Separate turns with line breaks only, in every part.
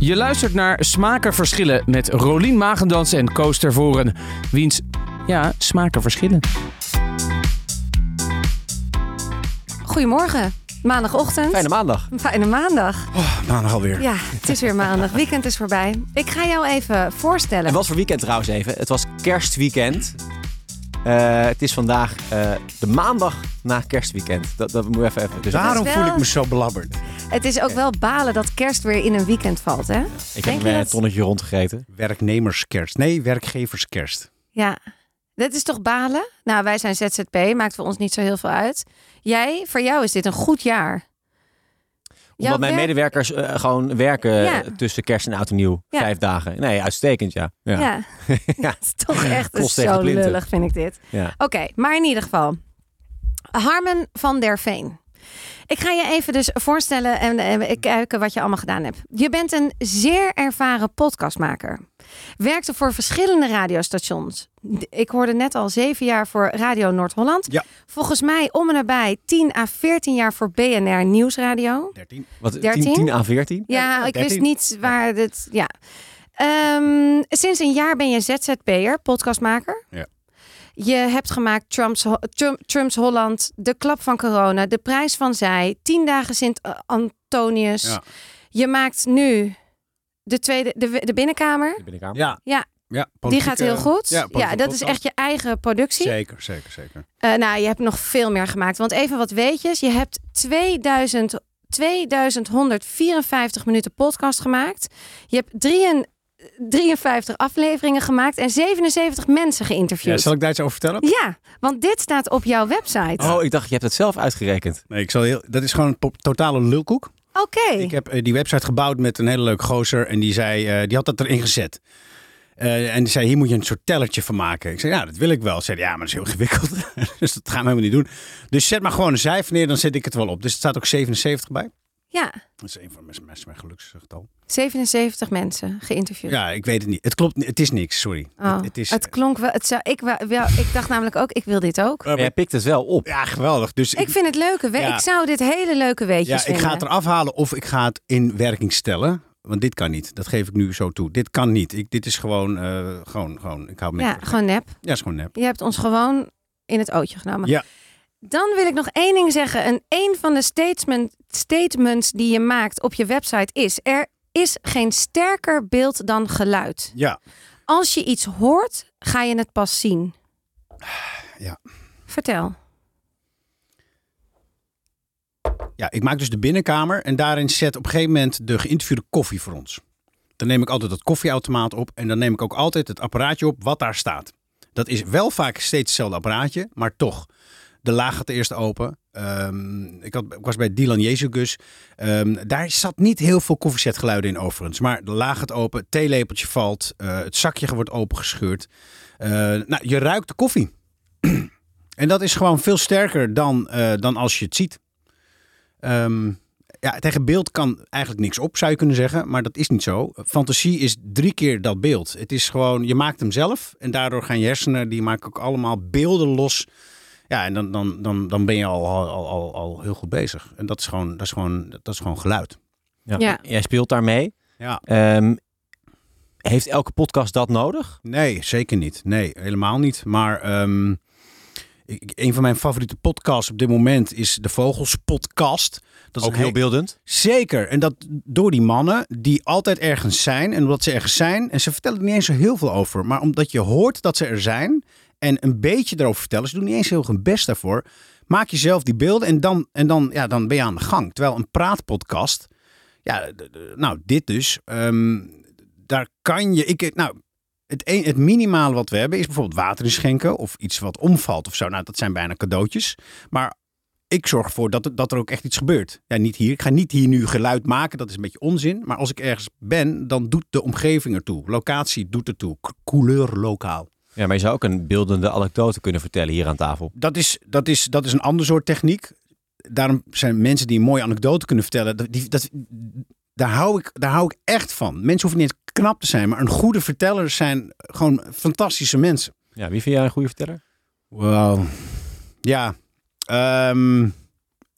Je luistert naar Smaken Verschillen met Rolien Magendans en Koos Tervoren. Wiens, ja, smaken verschillen.
Goedemorgen, maandagochtend.
Fijne maandag.
Fijne maandag.
maandag alweer.
Ja, het is weer maandag. Weekend is voorbij. Ik ga jou even voorstellen.
En wat voor weekend trouwens even? Het was kerstweekend. Eh, het is vandaag eh, de maandag na kerstweekend. Dat, dat moet je even... even dus
Daarom
wel-
voel ik me zo belabberd.
Het is ook wel balen dat kerst weer in een weekend valt, hè?
ik
Denk
heb een
dat-
tonnetje rondgegeten.
Werknemerskerst. Nee, werkgeverskerst.
Ja. Dit is toch balen? Nou, wij zijn ZZP, maakt voor ons niet zo heel veel uit. Jij, voor jou is dit een goed jaar.
Omdat mijn
werk-
medewerkers eh, gewoon werken
Ja.
tussen kerst en oud en nieuw.
Ja.
Vijf dagen. Nee, uitstekend ja.
Ja.
Ja.
Dat is toch echt
tegen
zo lullig, vind ik dit. Oké, maar in ieder geval. Harmen van der Veen. Ik ga je even dus voorstellen en, en kijken wat je allemaal gedaan hebt. Je bent een zeer ervaren podcastmaker. Werkte voor verschillende radiostations. Ik hoorde net al zeven jaar voor Radio Noord-Holland.
Ja.
Volgens mij om en nabij 10 à 14 jaar voor BNR Nieuwsradio.
13.
Wat, 10,
13?
10 à 14?
Ja, ik wist
13.
niet waar dit. Ja. Ehm, sinds een jaar ben je ZZP'er, podcastmaker.
Ja.
Je hebt gemaakt Trump's, Trump, Trump's Holland, De Klap van Corona, De Prijs van Zij, Tien Dagen Sint Antonius.
Ja.
Je maakt nu de, tweede, de, de Binnenkamer.
De binnenkamer.
Ja.
Ja.
Ja
Die gaat heel goed.
Ja,
Ja, dat is echt je eigen productie.
Zeker, zeker, zeker.
Eh, nou, je hebt nog veel meer gemaakt. Want even wat weetjes. Je hebt 2000, 2154 minuten podcast gemaakt. Je hebt 3 53 afleveringen gemaakt en 77 mensen
Ja,
geïnterviewd.
zal ik daar iets over vertellen?
Ja, want dit staat op jouw website.
Oh, ik dacht, je hebt het zelf uitgerekend.
Nee, ik zal heel, dat is gewoon een totale lulkoek.
Oké.
Ik heb eh, die website gebouwd met een hele leuke gozer. En die, zei, eh, die had dat erin gezet. Eh, en die zei, hier moet je een soort tellertje van maken. Ik zei, ja, dat wil ik wel. Ze zei, ja, maar dat is heel ingewikkeld. dus dat gaan we helemaal niet doen. Dus zet maar gewoon een cijfer neer, dan zet ik het wel op. Dus er staat ook 77 bij.
Ja,
Dat is een van mijn, mijn, mijn geluksgetal.
77 mensen geïnterviewd.
Ja, ik weet het niet. Het klopt niet. Het is niks, sorry.
Oh,
het, het is,
het klonk wel. Het zou, ik, wel, ik dacht namelijk ook, ik wil dit ook.
Eh,
Maar jij pikt het wel op.
ja, geweldig. Dus
Ik vind het leuke. we-
Ja.
Ik zou dit hele leuke weetjes
Ja, ik
vinden.
ga het eraf halen of ik ga het in werking stellen. Want dit kan niet. Dat geef ik nu zo toe. Dit kan niet. Ik, dit is gewoon, eh, gewoon, gewoon. Ik hou me
Ja, gewoon nep.
Ja, is gewoon nep.
Je hebt ons gewoon in het ootje genomen.
Ja.
Dan wil ik nog één ding zeggen. En een van de statement, statements die je maakt op je website is... er is geen sterker beeld dan geluid.
Ja.
Als je iets hoort, ga je het pas zien.
Ja.
Vertel.
Ja, ik maak dus de binnenkamer en daarin zet op een gegeven moment de geïnterviewde koffie voor ons. Dan neem ik altijd het koffieautomaat op en dan neem ik ook altijd het apparaatje op wat daar staat. Dat is wel vaak steeds hetzelfde apparaatje, maar toch. De laag gaat eerst open. Ehm, ik, was bij Dylan Jezus. Ehm, daar zat niet heel veel koffiezetgeluiden in overigens. Maar de laag gaat open, het theelepeltje valt, eh, het zakje wordt opengescheurd. Eh, nou, je ruikt de koffie. en dat is gewoon veel sterker dan, eh, dan als je het ziet. Ehm, ja, tegen beeld kan eigenlijk niks op, zou je kunnen zeggen. Maar dat is niet zo. Fantasie is drie keer dat beeld. Het is gewoon, je maakt hem zelf. En daardoor gaan je hersenen, die maken ook allemaal beelden los. Ja, en dan, dan, dan, dan ben je al, al, al, al heel goed bezig. En dat is gewoon, dat is gewoon, dat is gewoon geluid.
Ja.
Ja.
Jij speelt daarmee.
Ja.
Ehm, heeft elke podcast dat nodig?
Nee, zeker niet. Nee, helemaal niet. Maar ehm, ik, een van mijn favoriete podcasts op dit moment is de Vogels Podcast. Dat is
Ook heel beeldend.
Zeker. En dat door die mannen die altijd ergens zijn. En omdat ze ergens zijn. En ze vertellen er niet eens zo heel veel over. Maar omdat je hoort dat ze er zijn. En een beetje erover vertellen. Ze doen niet eens heel hun best daarvoor. Maak jezelf die beelden. En dan, en dan, ja, dan ben je aan de gang. Terwijl een praatpodcast. Ja, nou, dit dus. ehm, daar kan je. Ik, nou, het, een, het minimale wat we hebben is bijvoorbeeld water inschenken. Of iets wat omvalt of zo. Nou, dat zijn bijna cadeautjes. Maar ik zorg ervoor dat, er- dat er ook echt iets gebeurt. Ja, niet hier. Ik ga niet hier nu geluid maken. Dat is een beetje onzin. Maar als ik ergens ben, dan doet de omgeving ertoe. Locatie doet ertoe. Couleur lokaal.
Ja, maar je zou ook een beeldende anekdote kunnen vertellen hier aan tafel.
Dat is, dat is, dat is een ander soort techniek. Daarom zijn mensen die een mooie anekdote kunnen vertellen. Die, dat, daar, hou ik, daar hou ik echt van. Mensen hoeven niet knap te zijn. Maar een goede verteller zijn gewoon fantastische mensen.
Ja, wie vind jij een goede verteller?
Wow. Ja. Ehm,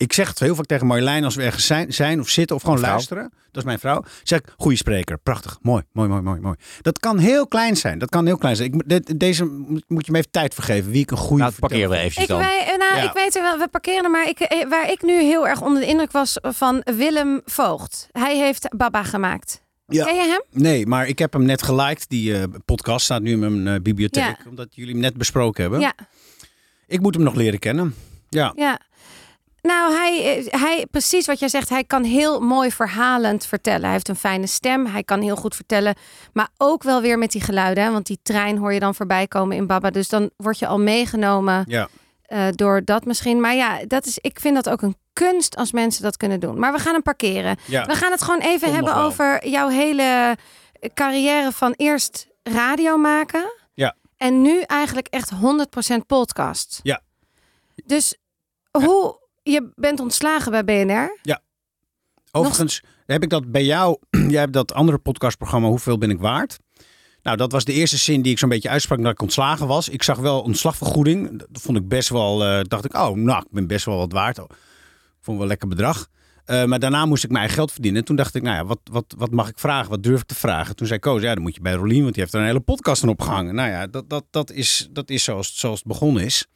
Ik zeg het heel vaak tegen Marjolein als we ergens zijn, zijn of zitten of gewoon
Vrouw.
luisteren. Dat is mijn vrouw. Zeg ik, goede spreker, prachtig, mooi, mooi, mooi, mooi, mooi. Dat kan heel klein zijn. Dat kan heel klein zijn. Ik, deze moet je me even tijd vergeven. Wie ik een goede
Nou, parkeren we eventjes
Ik,
dan.
wij, eh, nou,
Ja.
ik weet er wel, we parkeren er, maar ik, eh, waar ik nu heel erg onder de indruk was van Willem Voogd. Hij heeft Baba gemaakt.
Ja.
Ken je hem?
Nee, maar ik heb hem net geliked. Die eh, podcast staat nu in mijn eh, bibliotheek.
Ja.
Omdat jullie hem net besproken hebben.
Ja,
Ik moet hem nog leren kennen. Ja.
ja. Nou, hij, eh, hij, precies wat jij zegt, hij kan heel mooi verhalend vertellen. Hij heeft een fijne stem, hij kan heel goed vertellen. Maar ook wel weer met die geluiden, hè, want die trein hoor je dan voorbij komen in Baba. Dus dan word je al meegenomen
Ja.
eh, door dat misschien. Maar ja, dat is, ik vind dat ook een kunst als mensen dat kunnen doen. Maar we gaan hem parkeren.
ja.
We gaan het gewoon even hebben over jouw hele carrière van eerst radio maken.
Ja.
En nu eigenlijk echt 100% podcast.
Ja.
Dus hoe je bent ontslagen bij BNR.
Overigens heb ik dat bij jou. Jij hebt dat andere podcastprogramma Hoeveel ben ik waard? Nou, dat was de eerste zin die ik zo'n beetje uitsprak dat ik ontslagen was. Ik zag wel ontslagvergoeding. Dat vond ik best wel. eh, dacht ik, oh, nou, ik ben best wel wat waard. Ik vond wel lekker bedrag. Eh, maar daarna moest ik mijn eigen geld verdienen. Toen dacht ik, nou ja, wat, wat, wat mag ik vragen? Wat durf ik te vragen? Toen zei Koos, ja, dan moet je bij Rolien, want die heeft er een hele podcast aan opgehangen. Nou ja, dat, dat, dat is, dat is zoals, zoals het begonnen is.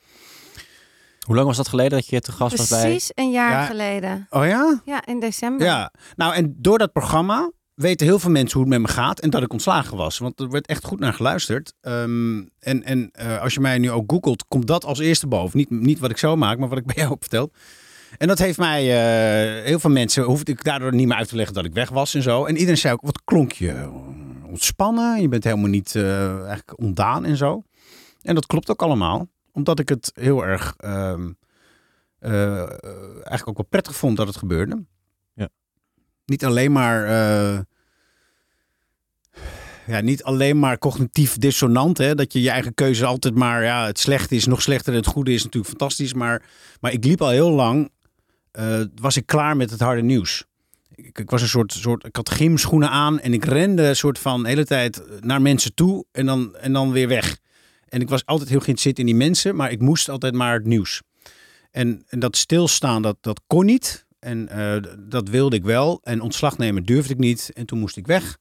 Hoe lang was dat geleden dat je te gast was bij...
Precies een jaar
Ja.
geleden.
Oh ja?
Ja, in december.
Ja, nou en door dat programma weten heel veel mensen hoe het met me gaat en dat ik ontslagen was. Want er werd echt goed naar geluisterd. Ehm, en en eh, als je mij nu ook googelt, komt dat als eerste boven. Niet, niet wat ik zo maak, maar wat ik bij jou heb verteld. En dat heeft mij, eh, heel veel mensen, hoefde ik daardoor niet meer uit te leggen dat ik weg was en zo. En iedereen zei ook, wat klonk je ontspannen. Je bent helemaal niet eh, eigenlijk ontdaan en zo. En dat klopt ook allemaal. Omdat ik het heel erg, ehm, eh, eigenlijk ook wel prettig vond dat het gebeurde.
Ja.
Niet alleen maar... eh, ja, niet alleen maar cognitief dissonant. Hè? Dat je je eigen keuze altijd maar... Ja, het slechte is nog slechter en het goede is natuurlijk fantastisch. Maar, maar ik liep al heel lang... eh, was ik klaar met het harde nieuws. Ik, ik was een soort, soort... Ik had gymschoenen aan en ik rende een soort van de hele tijd naar mensen toe. En dan, en dan weer weg. En ik was altijd heel geïnteresseerd in die mensen. Maar ik moest altijd maar het nieuws. En, en dat stilstaan, dat, dat kon niet. En eh, dat wilde ik wel. En ontslag nemen durfde ik niet. En toen moest ik weg.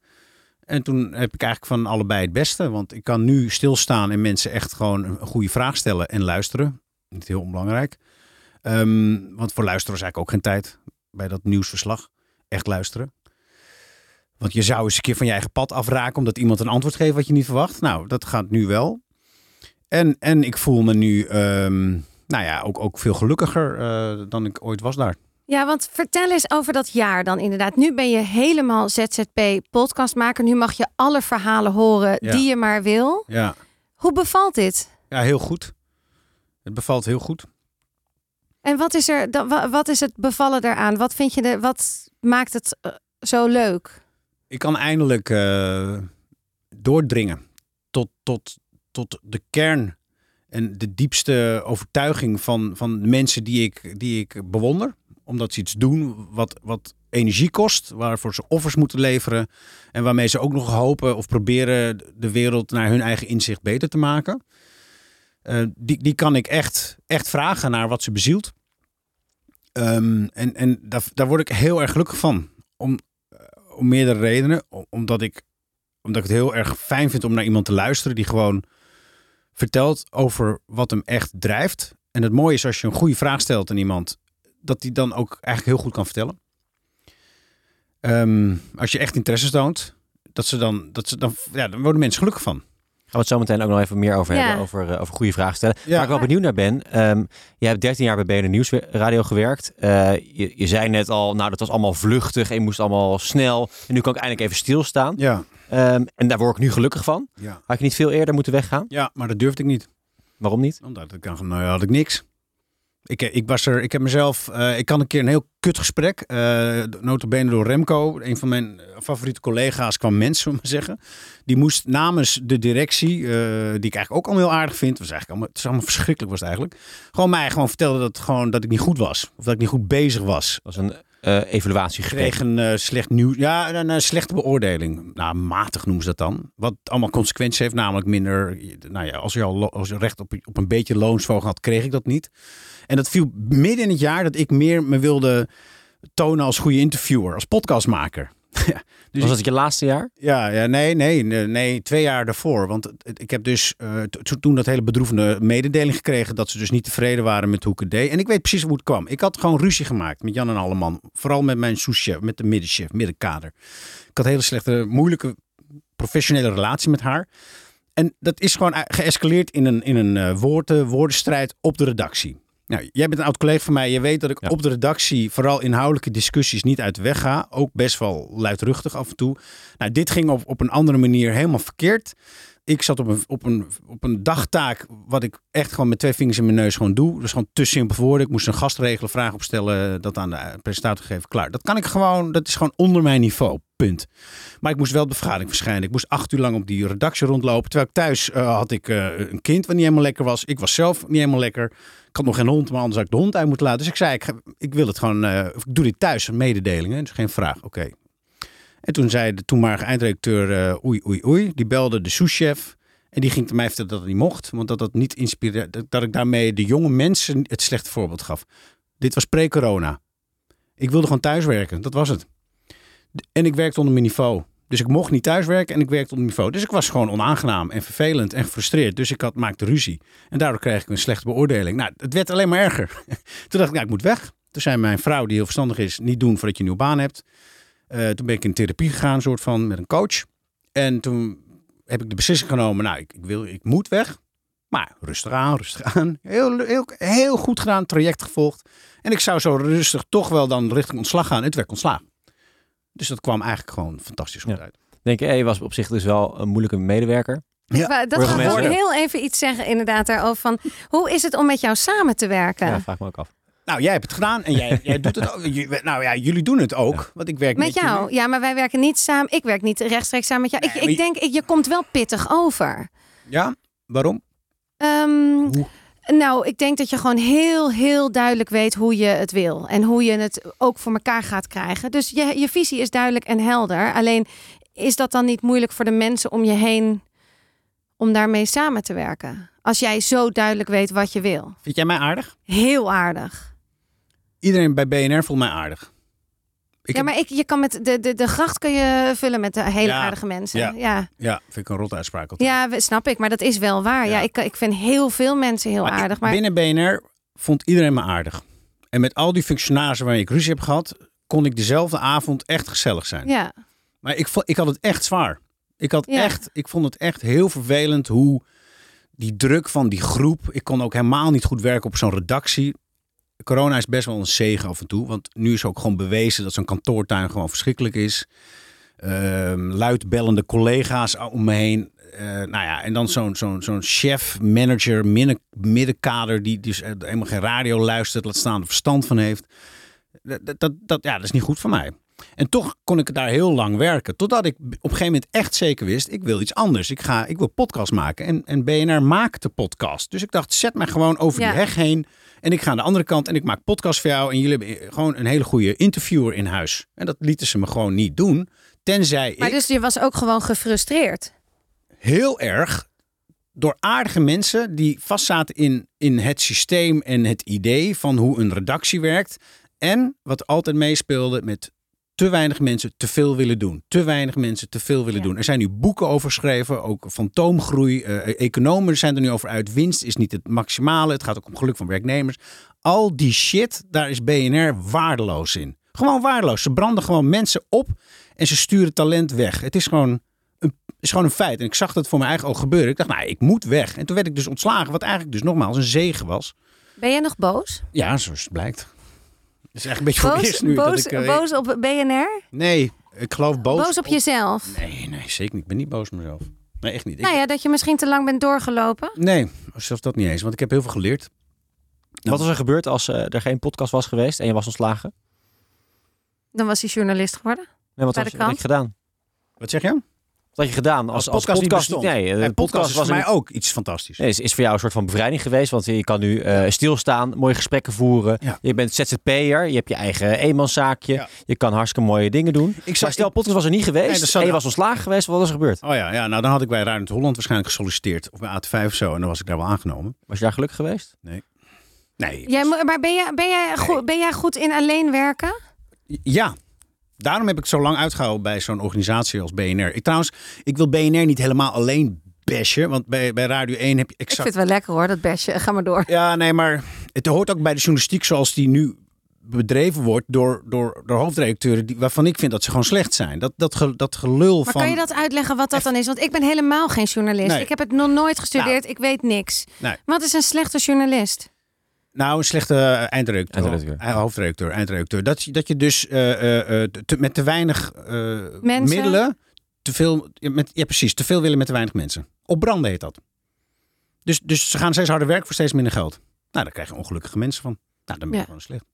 En toen heb ik eigenlijk van allebei het beste. Want ik kan nu stilstaan en mensen echt gewoon een goede vraag stellen en luisteren. Niet heel onbelangrijk. Ehm, want voor luisteren is eigenlijk ook geen tijd bij dat nieuwsverslag. Echt luisteren. Want je zou eens een keer van je eigen pad afraken omdat iemand een antwoord geeft wat je niet verwacht. Nou, dat gaat nu wel. En, en ik voel me nu, ehm, nou ja, ook, ook veel gelukkiger eh, dan ik ooit was daar.
Ja, want vertel eens over dat jaar dan inderdaad. Nu ben je helemaal ZZP podcastmaker. Nu mag je alle verhalen horen
Ja.
die je maar wil.
Ja.
Hoe bevalt dit?
ja, heel goed. Het bevalt heel goed.
En wat is er wat is het bevallen daaraan? Wat vind je de, wat maakt het eh, zo leuk?
Ik kan eindelijk eh, doordringen tot, tot, tot de kern en de diepste overtuiging van, van de mensen die ik, die ik bewonder. Omdat ze iets doen wat, wat energie kost, waarvoor ze offers moeten leveren. En waarmee ze ook nog hopen of proberen de wereld naar hun eigen inzicht beter te maken. Eh, die, die kan ik echt, echt vragen naar wat ze bezielt. Ehm, en en daar, daar word ik heel erg gelukkig van. Om, om meerdere redenen. Om- Omdat ik, omdat ik het heel erg fijn vind om naar iemand te luisteren die gewoon vertelt over wat hem echt drijft. En het mooie is als je een goede vraag stelt aan iemand, dat die dan ook eigenlijk heel goed kan vertellen. Ehm, als je echt interesse toont, dat ze dan, dat ze dan, ja, dan worden mensen gelukkig van.
Gaan we het zo meteen ook nog even meer over
Ja.
hebben, over, eh, over goede vragen stellen.
Ja.
Waar ik wel benieuwd naar ben, ehm jij hebt 13 jaar bij BNR Nieuwsradio gewerkt. Eh, je, je zei net al, nou dat was allemaal vluchtig en je moest allemaal snel. En nu kan ik eindelijk even stilstaan.
Ja,
Ehm, en daar word ik nu gelukkig van.
ja.
Had je niet veel eerder moeten weggaan?
ja maar dat durfde ik niet.
Waarom niet?
Omdat ik dacht, nou ja, had ik niks. Ik, ik was er, ik heb mezelf, eh, ik kan een keer een heel kut gesprek, eh notabene door Remco, een van mijn eh, favoriete collega's kwam mens, zullen we maar zeggen. Die moest namens de directie, eh, die ik eigenlijk ook allemaal heel aardig vind, was eigenlijk allemaal, het allemaal verschrikkelijk was het eigenlijk, gewoon mij gewoon vertellen dat, gewoon, dat ik niet goed was. Of dat ik niet goed bezig was.
Dat was een eh, evaluatie gekregen.
kreeg een eh, slecht nieuws. Ja, een, een slechte beoordeling. Nou, matig noemen ze dat dan. Wat allemaal consequenties heeft, namelijk minder. Nou ja, als je al als je recht op, op een beetje loonsverhoging had, kreeg ik dat niet. En dat viel midden in het jaar dat ik meer me wilde tonen als goede interviewer, als podcastmaker. Ja, dus
Was dat je laatste jaar?
ja, ja nee, nee, nee, nee, twee jaar daarvoor. Want ik heb dus eh, to- toen dat hele bedroevende mededeling gekregen dat ze dus niet tevreden waren met hoe ik het deed. En ik weet precies hoe het kwam. Ik had gewoon ruzie gemaakt met Jan en Alleman. Vooral met mijn souschef, met de middenchef, middenkader. Ik had een hele slechte, moeilijke professionele relatie met haar. En dat is gewoon geëscaleerd in een, in een eh, woorden, woordenstrijd op de redactie. Nou, jij bent een oud collega van mij. Je weet dat ik
Ja.
op de redactie vooral inhoudelijke discussies niet uit de weg ga. Ook best wel luidruchtig af en toe. Nou, dit ging op, op een andere manier helemaal verkeerd. Ik zat op een, op, een, op een dagtaak wat ik echt gewoon met twee vingers in mijn neus gewoon doe. Dus gewoon te simpel voor woorden. Ik moest een gast regelen, vragen opstellen, dat aan de presentator geven. Klaar. Dat kan ik gewoon, dat is gewoon onder mijn niveau. Punt. Maar ik moest wel vergadering verschijnen. Ik moest acht uur lang op die redactie rondlopen. Terwijl ik thuis eh, had ik eh, een kind wat niet helemaal lekker was. Ik was zelf niet helemaal lekker. Ik had nog geen hond, maar anders had ik de hond uit moeten laten. Dus ik zei, ik, ik wil het gewoon, eh, ik doe dit thuis, een mededeling. hè. Dus geen vraag, oké. En toen zei de toenmalige eindredacteur, oei, oei, oei. Die belde de souschef. En die ging te mij vertellen dat het niet mocht. Want dat dat niet inspireerde. Dat, dat ik daarmee de jonge mensen het slechte voorbeeld gaf. Dit was pre-corona. Ik wilde gewoon thuiswerken. Dat was het. En ik werkte onder mijn niveau. Dus ik mocht niet thuiswerken en ik werkte onder niveau. Dus ik was gewoon onaangenaam en vervelend en gefrustreerd. Dus ik had, maakte ruzie. En daardoor kreeg ik een slechte beoordeling. Nou, het werd alleen maar erger. Toen dacht ik, nou, ik moet weg. Toen zei mijn vrouw, die heel verstandig is, niet doen voordat je een nieuwe baan hebt. Eh, toen ben ik in therapie gegaan, soort van, met een coach. En toen heb ik de beslissing genomen, nou, ik, ik, wil, ik moet weg. Maar rustig aan, rustig aan. Heel, heel, heel goed gedaan, traject gevolgd. En ik zou zo rustig toch wel dan richting ontslag gaan. Het werd ontslag. Dus dat kwam eigenlijk gewoon fantastisch goed
Ja.
uit.
Denk je, hey, je was op zich dus wel een moeilijke medewerker.
Ja,
dat
mensen-
wel heel even iets zeggen inderdaad daarover van hoe is het om met jou samen te werken?
Ja, vraag me ook af.
Nou, jij hebt het gedaan en jij, jij doet het ook. Nou ja, jullie doen het ook. Want ik werk met,
Met jou?
jullie.
Ja, maar wij werken niet samen. Ik werk niet rechtstreeks samen met jou.
Nee,
ik, ik
je-
denk, ik- je komt wel pittig over.
Ja, waarom?
Ehm,
Hoe?
Nou, ik denk dat je gewoon heel, heel duidelijk weet hoe je het wil. En hoe je het ook voor elkaar gaat krijgen. Dus je, je visie is duidelijk en helder. Alleen is dat dan niet moeilijk voor de mensen om je heen om daarmee samen te werken? Als jij zo duidelijk weet wat je wil.
Vind jij mij aardig?
Heel aardig.
Iedereen bij BNR vond mij aardig. Ik
ja, maar ik, je kan met de, de, de gracht kun je vullen met de hele
Ja,
aardige mensen.
ja.
Ja. Ja.
Vind ik een rot uitspraak altijd.
Ja, snap ik, maar dat is wel waar. Ja,
Ja.
ik, ik vind heel veel mensen heel
Maar ik-
aardig. Maar
Binnen BNR vond iedereen me aardig. En met al die functionarissen waarmee ik ruzie heb gehad, kon ik dezelfde avond echt gezellig zijn.
ja,
Maar ik, ik had het echt zwaar. Ik, had echt, ik vond het echt heel vervelend hoe die druk van die groep. Ik kon ook helemaal niet goed werken op zo'n redactie. Corona is best wel een zegen af en toe. Want nu is ook gewoon bewezen dat zo'n kantoortuin gewoon verschrikkelijk is. Ehm luidbellende collega's om me heen. Eh, nou ja, en dan zo'n zo'n zo'n chef, manager, midden, middenkader die dus eh, helemaal geen radio luistert, laat staan er verstand van heeft. Dat, dat, dat, ja, dat is niet goed voor mij. En toch kon ik daar heel lang werken. Totdat ik op een gegeven moment echt zeker wist, ik wil iets anders. Ik, ga, ik wil podcast maken. En, en BNR maakte podcast. Dus ik dacht, zet mij gewoon over
Ja.
die heg heen. En ik ga aan de andere kant en ik maak podcast voor jou. En jullie hebben gewoon een hele goede interviewer in huis. En dat lieten ze me gewoon niet doen. Tenzij
maar
ik
dus je was ook gewoon gefrustreerd.
heel erg door aardige mensen die vastzaten in, in het systeem en het idee van hoe een redactie werkt. En wat altijd meespeelde met te weinig mensen te veel willen doen. Te weinig mensen te veel willen
Ja.
doen. Er zijn nu boeken over geschreven, ook fantoomgroei. Eh, economen zijn er nu over uit. Winst is niet het maximale. Het gaat ook om geluk van werknemers. Al die shit, daar is BNR waardeloos in. Gewoon waardeloos. Ze branden gewoon mensen op en ze sturen talent weg. Het is gewoon een, is gewoon een feit. En ik zag dat voor mijn eigen ogen gebeuren. Ik dacht, nou, ik moet weg. En toen werd ik dus ontslagen, wat eigenlijk dus nogmaals een zegen was.
Ben je nog boos?
Ja, zoals het blijkt. Het is echt een beetje voor het
Boos,
eerst nu
boos,
dat ik... eh,
boos op BNR?
Nee, ik geloof boos.
Boos, op jezelf?
Nee, nee, zeker niet. Ik ben niet boos op mezelf. Nee, echt niet. Ik-
Nou ja, dat je misschien te lang bent doorgelopen.
Nee, zelfs dat niet eens. Want ik heb heel veel geleerd.
Wat was er gebeurd als eh, er geen podcast was geweest en je was ontslagen?
Dan was hij journalist geworden.
Nee, wat had
krant?
gedaan?
Wat zeg je?
Wat had je gedaan als,
Als podcast, niet bestond.
Nee,
En
de
podcast, is voor
was
mij
een-
ook iets fantastisch.
Nee, is, is voor jou een soort van bevrijding geweest. Want je kan nu eh, stilstaan, mooie gesprekken voeren.
Ja.
Je bent ZZP'er, je hebt je eigen eenmanszaakje.
Ja.
Je kan hartstikke mooie dingen doen.
Ik
Maar
zou,
stel, podcast was er niet geweest
Nee, dat zou-
en je was ontslagen geweest. Wat was er gebeurd?
Oh ja, ja, nou dan had ik bij Ruimte Holland waarschijnlijk gesolliciteerd. Of bij AT5 of zo. En dan was ik daar wel aangenomen.
Was je daar gelukkig geweest?
Nee.
Jij, mo- maar ben jij, ben, jij goed, ben jij goed in alleen werken?
Ja. Daarom heb ik zo lang uitgehouden bij zo'n organisatie als BNR. Ik trouwens, ik wil BNR niet helemaal alleen bashen. Want bij, bij Radio 1 heb je
Ik
exact...
vind het wel lekker hoor, dat bestje. Ga maar door.
Ja, nee, maar het hoort ook bij de journalistiek zoals die nu bedreven wordt door, door, door hoofdredacteuren die, waarvan ik vind dat ze gewoon slecht zijn. Dat, dat, ge- dat gelul
Maar
van...
kan je dat uitleggen wat dat dan is? Want ik ben helemaal geen journalist.
Nee.
Ik heb het nog nooit gestudeerd. ik weet niks.
Nee.
Wat is een slechte journalist?
Nou, een slechte eh, eindredacteur.
Eindredacteur.
Eh, Hoofdredacteur, eindredacteur. Dat, je- dat je dus eh, te- met te weinig eh,
Mensen?
middelen... Te veel, ja, met, ja, precies. Te veel willen met te weinig mensen. Opbranden heet dat. Dus, dus ze gaan steeds harder werken voor steeds minder geld. Nou, daar krijg je ongelukkige mensen van. Nou, dan ben je
Ja.
gewoon slecht.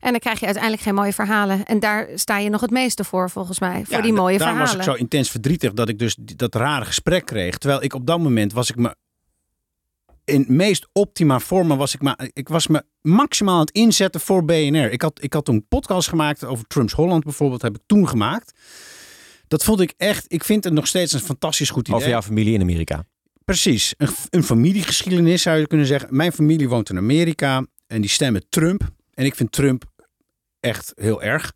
En dan krijg je uiteindelijk geen mooie verhalen. En daar sta je nog het meeste voor, volgens mij. Voor
Ja,
die mooie
daarom
verhalen.
was ik zo intens verdrietig dat ik dus dat rare gesprek kreeg. Terwijl ik op dat moment was ik me in meest optima vormen was ik maar ik was me maximaal aan het inzetten voor BNR. Ik had ik had toen podcast gemaakt over Trumps Holland bijvoorbeeld heb ik toen gemaakt. Dat vond ik echt. Ik vind het nog steeds een fantastisch goed idee.
Over jouw familie in Amerika.
Precies. Een, een familiegeschiedenis zou je kunnen zeggen. Mijn familie woont in Amerika en die stemmen Trump. En ik vind Trump echt heel erg.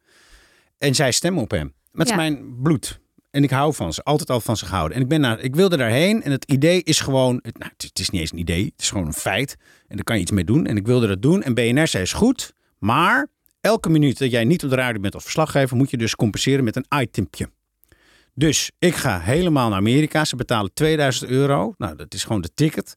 En zij stemmen op hem. Met
Ja.
mijn bloed. En ik hou van ze. Altijd al van ze gehouden. En ik, ben naar, ik wilde daarheen. En het idee is gewoon... Het, nou, het, is- niet eens een idee. Het is gewoon een feit. En daar kan je iets mee doen. En ik wilde dat doen. En BNR zei is goed. Maar elke minuut dat jij niet op de radio bent als verslaggever... moet je dus compenseren met een itempje. Dus ik ga helemaal naar Amerika. Ze betalen 2000 euro. Nou, dat is gewoon de ticket.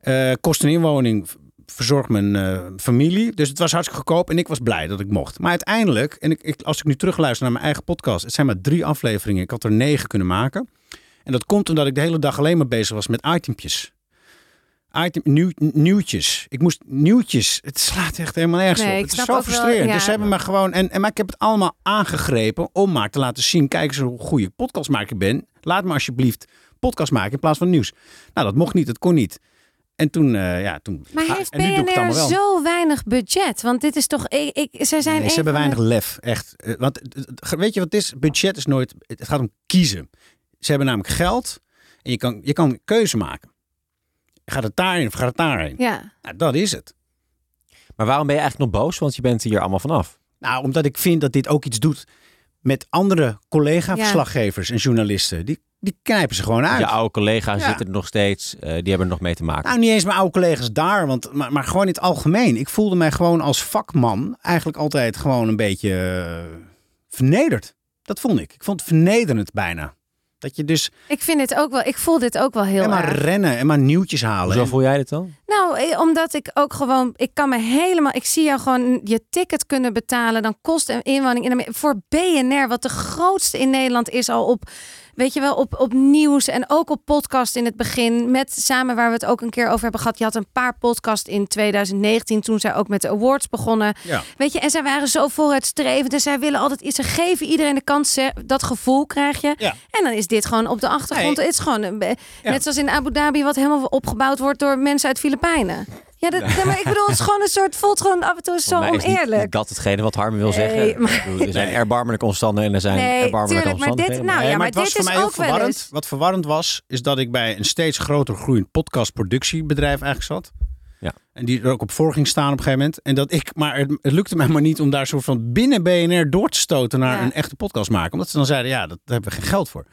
Eh kost een inwoning, v- verzorgt mijn eh, familie. Dus het was hartstikke goedkoop en ik was blij dat ik mocht. Maar uiteindelijk, en ik, ik, als ik nu terugluister naar mijn eigen podcast, het zijn maar drie afleveringen. Ik had er negen kunnen maken. En dat komt omdat ik de hele dag alleen maar bezig was met itempjes. Item, nieuw, nieuwtjes. Ik moest nieuwtjes. Het slaat echt helemaal nergens
Nee,
op. Het is zo
wel,
frustrerend.
ja.
Dus ze hebben me gewoon. En, en, maar ik heb het allemaal aangegrepen om maar te laten zien. Kijk eens hoe goede podcastmaker ik ben. Laat me alsjeblieft podcast maken in plaats van nieuws. Nou, dat mocht niet. Dat kon niet. En toen, eh, ja, toen.
Maar
Ah,
heeft
en nu doe ik het
BNR
allemaal wel.
zo weinig budget? Want dit is toch... Ik, ik, zij zijn
Nee, ze hebben
de-
weinig lef, echt. Eh, Want het- weet je wat het is? Budget is nooit. Het gaat om kiezen. Ze hebben namelijk geld en je kan, je kan keuze maken. Gaat het daarheen of gaat het daarheen?
Ja.
Nou, dat is het.
Maar waarom ben je eigenlijk nog boos? Want je bent hier allemaal vanaf.
Nou, omdat ik vind dat dit ook iets doet met andere collega-verslaggevers en journalisten. Die, die knijpen ze gewoon uit.
Je oude collega's
Ja.
zitten er nog steeds. eh, die hebben er nog mee te maken.
Nou, niet eens mijn oude collega's daar, want, maar, maar gewoon in het algemeen. Ik voelde mij gewoon als vakman eigenlijk altijd gewoon een beetje eh, vernederd. Dat vond ik. Ik vond het vernederend bijna. Dat je dus
Ik vind het ook wel... Ik voel dit ook wel heel
en maar
erg.
rennen en maar nieuwtjes halen.
Zo voel jij dit dan?
Nou, eh, omdat ik ook gewoon, ik kan me helemaal, ik zie jou gewoon je ticket kunnen betalen. Dan kost een inwoning voor BNR, wat de grootste in Nederland is, al op, weet je wel, op, op nieuws en ook op podcast in het begin. Met samen waar we het ook een keer over hebben gehad. Je had een paar podcast in 2019, toen zij ook met de awards begonnen.
Ja.
Weet je, en zij waren zo vooruitstrevend en zij willen altijd iets. Ze geven iedereen de kans, dat gevoel krijg je.
Ja.
En dan is dit gewoon op de achtergrond.
Nee.
Het is gewoon, een-
Ja.
net zoals in Abu Dhabi, wat helemaal opgebouwd wordt door mensen uit Filipijnen. Ja, dat, nee, maar ik bedoel, het is gewoon een soort, voelt gewoon af en toe zo
mij is niet-
oneerlijk.
niet dat hetgene wat Harmen wil
Nee,
zeggen.
maar-
Er zijn erbarmelijke omstandigheden en er zijn
Nee,
erbarmelijke
tuurlijk, maar dit-
omstandigheden.
nou,
Nee,
ja,
maar
maar
het was
dit
voor
is
mij
wel
verwarrend.
eens-
Wat verwarrend was, is dat ik bij een steeds groter groeiend podcastproductiebedrijf eigenlijk zat.
Ja.
En die er ook op voor ging staan op een gegeven moment. En dat ik, maar het, het lukte mij maar niet om daar zo van binnen BNR door te stoten naar
Ja.
een echte podcast maken. Omdat ze dan zeiden, ja, dat, daar hebben we geen geld voor.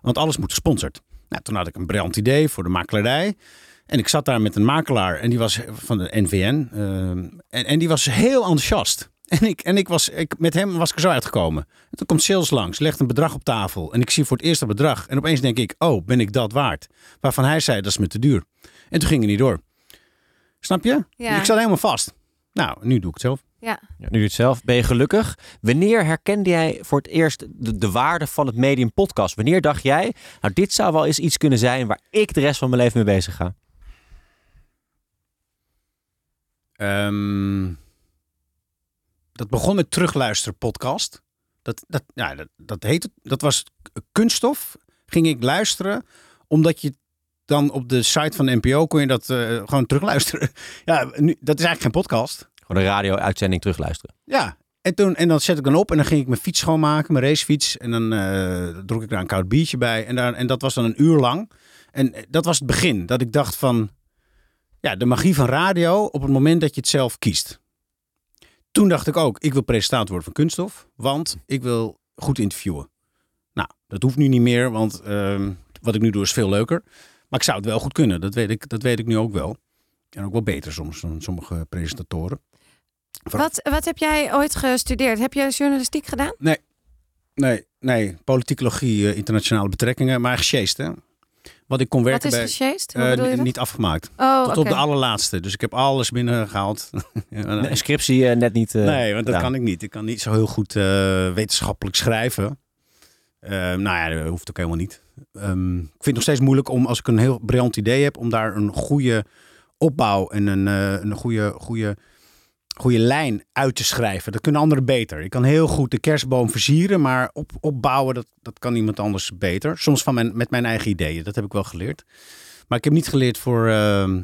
Want alles moet gesponsord. Nou, toen had ik een briljant idee voor de makelaarij. En ik zat daar met een makelaar en die was van de NVN. ehm, en, en die was heel enthousiast. En, ik, en ik was, ik, met hem was ik er zo uitgekomen. En toen komt sales langs, legt een bedrag op tafel. En ik zie voor het eerst dat bedrag. En opeens denk ik, oh, ben ik dat waard? Waarvan hij zei, dat is me te duur. En toen ging het niet door. Snap je?
Ja.
Ik zat helemaal vast. Nou, nu doe ik het zelf.
Ja.
Ja, nu doe je het zelf. Ben je gelukkig? Wanneer herkende jij voor het eerst de, de waarde van het medium podcast? Wanneer dacht jij, nou dit zou wel eens iets kunnen zijn waar ik de rest van mijn leven mee bezig ga?
Ehm, dat begon met terugluisteren podcast. Dat, dat, ja, dat, dat heette, dat was kunststof ging ik luisteren, omdat je dan op de site van de NPO kon je dat eh, gewoon terugluisteren. Ja, nu, dat is eigenlijk geen podcast.
Gewoon een radio-uitzending terugluisteren.
Ja, en, toen, en dan zet ik dan op en dan ging ik mijn fiets schoonmaken, mijn racefiets. En dan dronk ik daar een koud biertje bij. En, daar, en dat was dan een uur lang. En eh, dat was het begin. Dat ik dacht van, ja, de magie van radio op het moment dat je het zelf kiest. Toen dacht ik ook, ik wil presentator worden van Kunststof. Want ik wil goed interviewen. Nou, dat hoeft nu niet meer, want ehm, wat ik nu doe is veel leuker. Maar ik zou het wel goed kunnen, dat weet ik, dat weet ik nu ook wel. En ook wel beter soms dan sommige presentatoren.
Wat, wat heb jij ooit gestudeerd? Heb je journalistiek gedaan?
Nee, nee, politicologie, eh, internationale betrekkingen, maar gesjeest hè. Wat ik kon
Wat
werken
is
bij...
gesjeest? Hoe
eh, niet afgemaakt.
Oh,
Tot op de allerlaatste. Dus ik heb alles binnengehaald.
Een scriptie eh, net niet. eh,
nee, want dat
gedaan.
kan ik niet. Ik kan niet zo heel goed eh, wetenschappelijk schrijven. Eh, nou ja, dat hoeft ook helemaal niet. Ehm, ik vind het nog steeds moeilijk om, als ik een heel briljant idee heb, om daar een goede opbouw en een, eh, een goede, goede, goede lijn uit te schrijven. Dat kunnen anderen beter. Ik kan heel goed de kerstboom versieren, maar op, opbouwen, dat, dat kan iemand anders beter. Soms van mijn, met mijn eigen ideeën. Dat heb ik wel geleerd. Maar ik heb niet geleerd voor, ehm,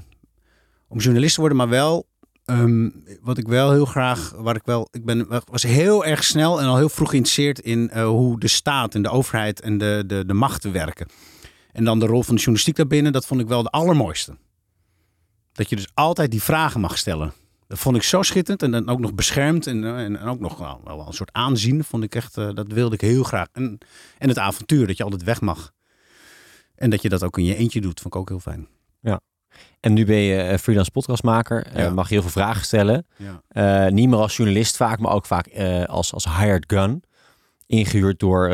om journalist te worden, maar wel Ehm, wat ik wel heel graag, waar ik wel, ik ben, was heel erg snel en al heel vroeg geïnteresseerd in eh, hoe de staat en de overheid en de, de, de machten werken. En dan de rol van de journalistiek daarbinnen, dat vond ik wel de allermooiste. Dat je dus altijd die vragen mag stellen. Dat vond ik zo schitterend en dan ook nog beschermd en, eh, en, en ook nog wel, wel een soort aanzien. Vond ik echt, eh, dat wilde ik heel graag. En, en het avontuur, dat je altijd weg mag. En dat je dat ook in je eentje doet, vond ik ook heel fijn.
En nu ben je eh, freelance podcastmaker.
Ja.
mag je heel veel vragen stellen.
Ja.
Niet meer als journalist vaak, maar ook vaak als, als hired gun. Ingehuurd door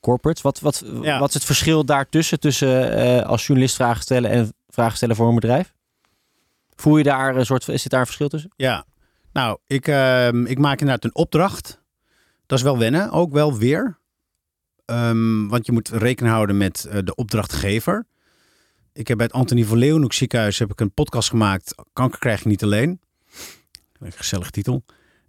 corporates. Wat, wat,
Ja.
wat is het verschil daartussen? Tussen eh, als journalist vragen stellen en vragen stellen voor een bedrijf? Voel je daar een soort, is het daar een verschil tussen?
Ja, nou, ik, ehm, ik maak inderdaad een opdracht. Dat is wel wennen, ook wel weer. Ehm, want je moet rekening houden met eh, de opdrachtgever. Ik heb bij het Antonie van Leeuwenhoek ziekenhuis heb ik een podcast gemaakt. Kanker krijg je niet alleen. Een gezellig titel.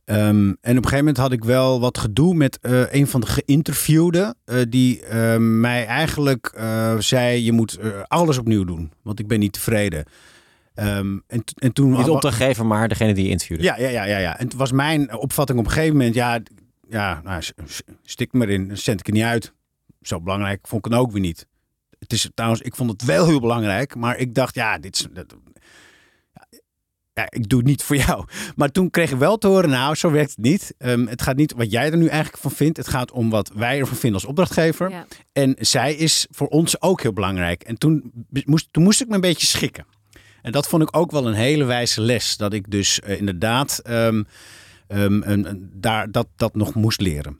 Ehm, en op een gegeven moment had ik wel wat gedoe met eh, een van de geïnterviewden. eh, die mij eigenlijk zei: Je moet alles opnieuw doen. Want ik ben niet tevreden. Ehm, en, en toen
Niet opdrachtgever, maar degene die je interviewde.
ja, ja, ja, ja, ja. En het was mijn opvatting op een gegeven moment, ja, ja nou, stik me erin, dan zend ik er niet uit. Zo belangrijk vond ik het ook weer niet. Het is trouwens, ik vond het wel heel belangrijk, maar ik dacht, ja, dit is. dat- ja, ik doe het niet voor jou. Maar toen kreeg ik wel te horen, nou, zo werkt het niet. Ehm, het gaat niet wat jij er nu eigenlijk van vindt. Het gaat om wat wij ervan vinden als opdrachtgever.
Ja.
En zij is voor ons ook heel belangrijk. En toen moest, toen moest ik me een beetje schikken. En dat vond ik ook wel een hele wijze les. Dat ik dus eh, inderdaad ehm, ehm, daar, dat, dat nog moest leren.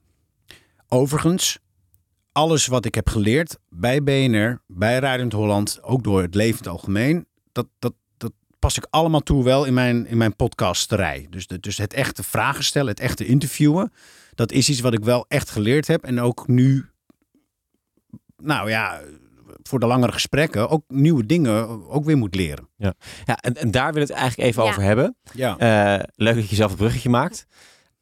Overigens, alles wat ik heb geleerd bij BNR, bij Radio Holland, ook door het leven in het algemeen, dat, dat, dat pas ik allemaal toe wel in mijn, in mijn podcasterij. Dus, de, dus het echte vragen stellen, het echte interviewen, dat is iets wat ik wel echt geleerd heb. En ook nu, nou ja, voor de langere gesprekken, ook nieuwe dingen ook weer moet leren.
Ja, en, en daar wil ik het eigenlijk even
Ja.
over hebben.
Ja.
Eh, leuk dat je zelf een bruggetje maakt.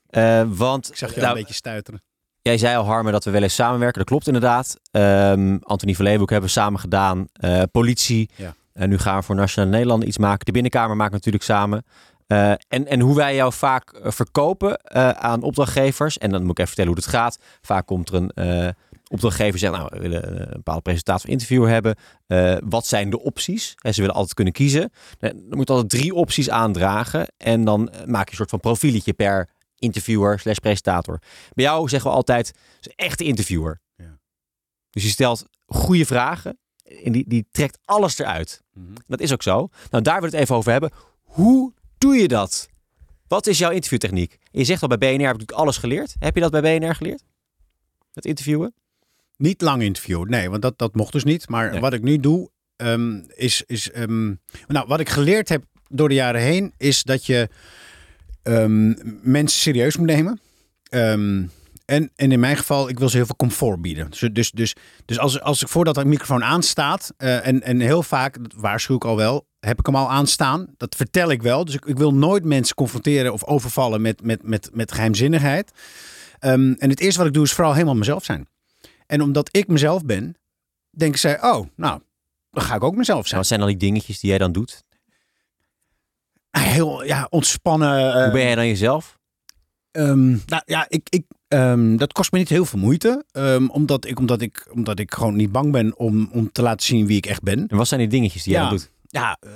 Eh, want
Ik zag je
nou,
een beetje stuiteren.
jij zei al, Harmen, dat we wel eens samenwerken. Dat klopt inderdaad. Ehm Anthony van Leeuwenhoek hebben we samen gedaan. Eh, politie.
Ja.
En nu gaan we voor Nationale Nederland iets maken. De Binnenkamer maken we natuurlijk samen. Eh, en, en hoe wij jou vaak verkopen eh, aan opdrachtgevers. En dan moet ik even vertellen hoe het gaat. Vaak komt er een eh, opdrachtgever zegt, nou, we willen eh, een bepaalde presentatie of interview hebben. Eh, wat zijn de opties? En ze willen altijd kunnen kiezen. Eh, Dan moet je altijd drie opties aandragen. En dan eh, maak je een soort van profieletje per interviewer slash presentator. Bij jou zeggen we altijd, is een echte interviewer.
Ja.
Dus je stelt goede vragen en die, die trekt alles eruit. Dat is ook zo. Nou, daar wil ik het even over hebben. Hoe doe je dat? Wat is jouw interviewtechniek? Je zegt al bij BNR heb ik alles geleerd. Heb je dat bij BNR geleerd? Het interviewen?
Niet lang interviewen, nee, want dat, dat mocht dus niet. Maar
Nee.
wat ik nu doe, ehm, is. is ehm, nou, wat ik geleerd heb door de jaren heen, is dat je ehm, mensen serieus moet nemen. En, en in mijn geval, ik wil ze heel veel comfort bieden. Dus, dus, dus, dus als, als ik voordat de microfoon aanstaat, eh, en, en heel vaak, dat waarschuw ik al wel, heb ik hem al aanstaan. Dat vertel ik wel. Dus ik, ik wil nooit mensen confronteren of overvallen met, met, met, met geheimzinnigheid. En het eerste wat ik doe is vooral helemaal mezelf zijn. En omdat ik mezelf ben, denken zij, oh, nou, dan ga ik ook mezelf zijn.
Wat zijn dan die dingetjes die jij dan doet?
Heel ja, ontspannen. eh,
Hoe ben jij dan jezelf?
Ehm, nou ja, ik, ik, ehm, dat kost me niet heel veel moeite. ehm, omdat, ik, omdat, ik, omdat ik gewoon niet bang ben om, om te laten zien wie ik echt ben.
En wat zijn die dingetjes die jij
Ja.
dan doet?
Ja, eh,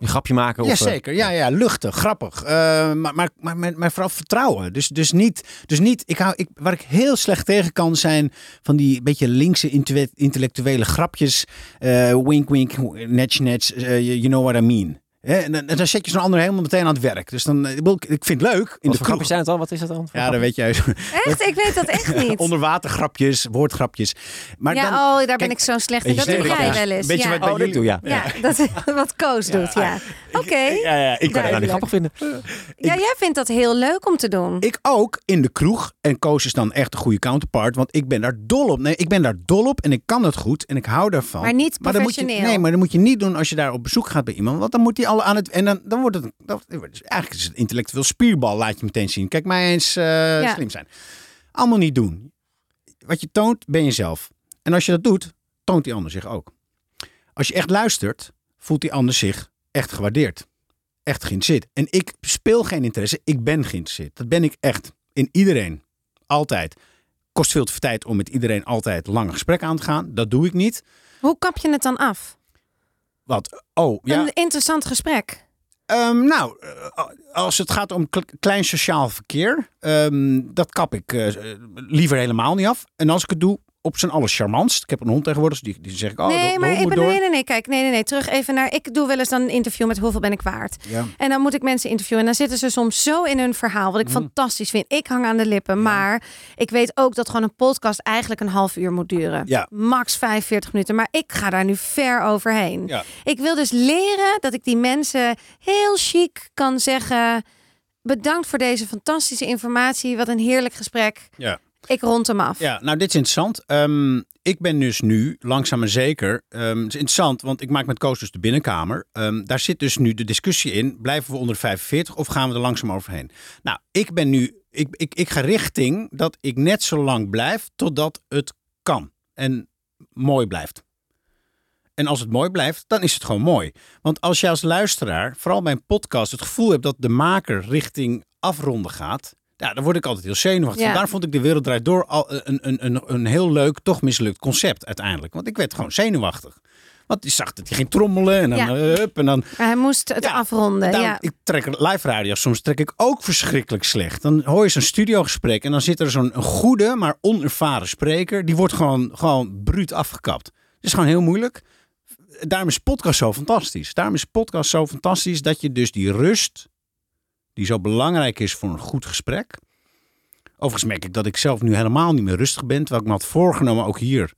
Een grapje maken? of, eh,
zeker. Ja, ja, luchtig, grappig. Eh, maar, maar, maar, maar, vooral vertrouwen. Dus, dus niet, dus niet ik hou, ik, waar ik heel slecht tegen kan zijn van die beetje linkse intellectuele grapjes. Eh, wink, wink, netje, eh, you know what I mean. Hè, en, dan, en dan zet je zo'n ander helemaal meteen aan het werk. Dus dan, eh, ik bedoel, ik vind het leuk in
Wat
de
voor
kroeg.
grapjes zijn het dan? Wat is dat dan?
Ja, dan weet jij.
Echt? Ik weet dat echt niet.
Onderwatergrapjes, woordgrapjes. Maar
ja,
dan,
oh, daar ben
kijk,
ik zo slecht in.
weet
Dat doe jij wel eens.
Weet je
ja.
wat bij
Oh, dat
jullie-
doe ja.
ja, dat wat Koos doet, ja. Oké.
Ja, ja, ik,
kan het niet grappig vinden.
Ja, jij vindt dat heel leuk om te doen.
ik ook in de kroeg. En Koos is dan echt een goede counterpart. Want ik ben daar dol op. Nee, ik ben daar dol op en ik kan het goed. En ik hou daarvan.
Maar niet
dan moet je,
professioneel.
nee, maar dat moet je niet doen als je daar op bezoek gaat bij iemand. Want dan moet hij al aan het... En dan, dan wordt het... Dat, eigenlijk is het intellectueel spierbal, laat je meteen zien. Kijk, mij eens eh, slim zijn. Allemaal niet doen. Wat je toont, ben jezelf. En als je dat doet, toont die ander zich ook. Als je echt luistert, voelt die ander zich echt gewaardeerd. Echt geïnteresseerd. En ik speel geen interesse, ik ben geïnteresseerd. Dat ben ik echt. In iedereen. Altijd. Kost veel te veel tijd om met iedereen altijd lange gesprekken aan te gaan. Dat doe ik niet.
Hoe kap je het dan af?
Wat? Oh, ja.
Een interessant gesprek.
Ehm, nou, eh, als het gaat om kle- klein sociaal verkeer, ehm, dat kap ik eh, liever helemaal niet af. En als ik het doe, op zijn allercharmantst. Ik heb een hond tegenwoordig, dus die, die zeg ik, oh,
nee,
de
maar ik ben,
door.
nee, nee, nee, kijk, nee, nee, nee, terug even naar. Ik doe wel eens dan een interview met hoeveel ben ik waard.
Ja.
En dan moet ik mensen interviewen. En dan zitten ze soms zo in hun verhaal, wat ik
Mm.
fantastisch vind. Ik hang aan de lippen, maar ik weet ook dat gewoon een podcast eigenlijk een half uur moet duren.
Ja.
Max 45 minuten. Maar ik ga daar nu ver overheen.
Ja.
Ik wil dus leren dat ik die mensen heel chic kan zeggen. Bedankt voor deze fantastische informatie. Wat een heerlijk gesprek.
Ja.
Ik rond hem af.
Ja, nou dit is interessant. Ehm, ik ben dus nu, langzaam maar zeker, ehm, het is interessant, want ik maak met Koos dus de binnenkamer. Ehm, daar zit dus nu de discussie in, blijven we onder de 45 of gaan we er langzaam overheen? Nou, ik ben nu, ik, ik, ik ga richting dat ik net zo lang blijf totdat het kan en mooi blijft. En als het mooi blijft, dan is het gewoon mooi. Want als jij als luisteraar, vooral bij een podcast, het gevoel hebt dat de maker richting afronden gaat, ja, dan word ik altijd heel zenuwachtig.
Ja.
Daar vond ik de wereld draait door al een, een, een, een heel leuk, toch mislukt concept uiteindelijk. Want ik werd gewoon zenuwachtig. Want je zag dat hij ging trommelen en dan
Ja.
eh, hup, en dan
Maar hij moest het
Ja,
afronden. Ja.
Ik trek live radio, soms trek ik ook verschrikkelijk slecht. Dan hoor je zo'n studiogesprek en dan zit er zo'n goede, maar onervaren spreker. Die wordt gewoon, gewoon bruut afgekapt. Het is gewoon heel moeilijk. Daarom is podcast zo fantastisch. Daarom is podcast zo fantastisch dat je dus die rust, die zo belangrijk is voor een goed gesprek. Overigens merk ik dat ik zelf nu helemaal niet meer rustig ben. Terwijl ik me had voorgenomen, ook hier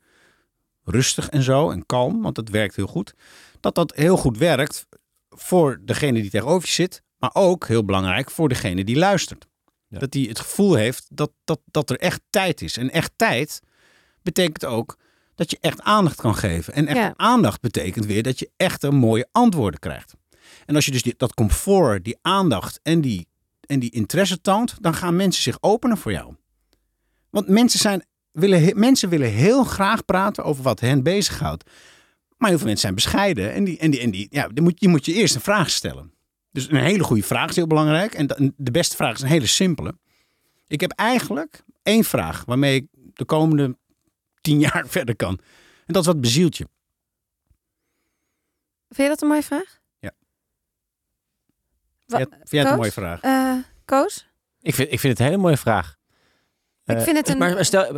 rustig en zo en kalm, want dat werkt heel goed. Dat dat heel goed werkt voor degene die tegenover je zit, maar ook heel belangrijk voor degene die luistert.
Ja.
Dat hij het gevoel heeft dat, dat, dat er echt tijd is. En echt tijd betekent ook dat je echt aandacht kan geven. En echt
Ja.
aandacht betekent weer dat je echt een mooie antwoorden krijgt. En als je dus dat comfort, die aandacht en die, en die interesse toont, dan gaan mensen zich openen voor jou. Want mensen, zijn, willen, mensen willen heel graag praten over wat hen bezighoudt. Maar heel veel mensen zijn bescheiden. En die, en die, en die, ja, die, moet, moet je eerst een vraag stellen. Dus een hele goede vraag is heel belangrijk. En de- de beste vraag is een hele simpele. Ik heb eigenlijk één vraag waarmee ik de komende tien jaar verder kan. En dat is wat bezielt je.
Vind je dat een mooie vraag? Wa-
Vind jij- vind jij het een mooie vraag?
Eh, Koos?
Ik vind, ik vind het een hele mooie vraag.
Ik
Eh,
vind het een-
Maar stel,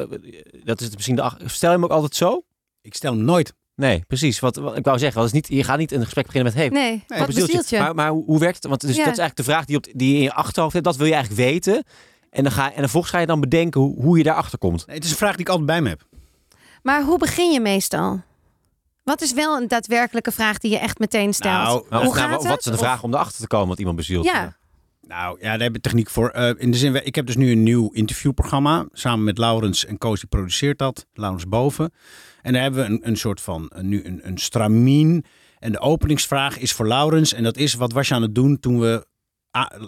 dat is het misschien de, ach- stel je hem ook altijd zo?
Ik stel hem nooit.
Nee, precies. Wat, wat ik wou zeggen, is niet, je gaat niet een gesprek beginnen met... Hey,
Nee, wat
bezielt
bezielt je?
Maar, maar hoe, hoe werkt het? Want dus,
Ja.
dat is eigenlijk de vraag die, op, die je in je achterhoofd hebt. Dat wil je eigenlijk weten. En, dan ga, en vervolgens ga je dan bedenken hoe, hoe je daarachter komt.
Nee, het is een vraag die ik altijd bij me heb.
Maar hoe begin je meestal? Wat is wel een daadwerkelijke vraag die je echt meteen stelt?
Nou,
Nou,
hoe
of, nou,
gaat
wat
het?
is de
Of-
vraag om erachter te komen wat iemand bezielt?
Ja.
Nou ja, daar hebben we techniek voor. Eh, in de zin, ik heb dus nu een nieuw interviewprogramma. Samen met Laurens en Koos, die produceert dat. Laurens Boven. En daar hebben we een, een soort van, een, nu een, een stramien. En de openingsvraag is voor Laurens. En dat is, wat was je aan het doen toen we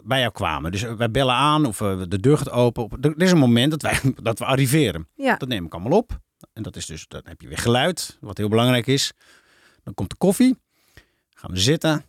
bij jou kwamen? Dus wij bellen aan of eh, de deur gaat open. Op- Er is een moment dat, wij, dat we arriveren.
Ja.
Dat neem ik allemaal op. En dat is dus, dan heb je weer geluid, wat heel belangrijk is. Dan komt de koffie. Gaan we zitten.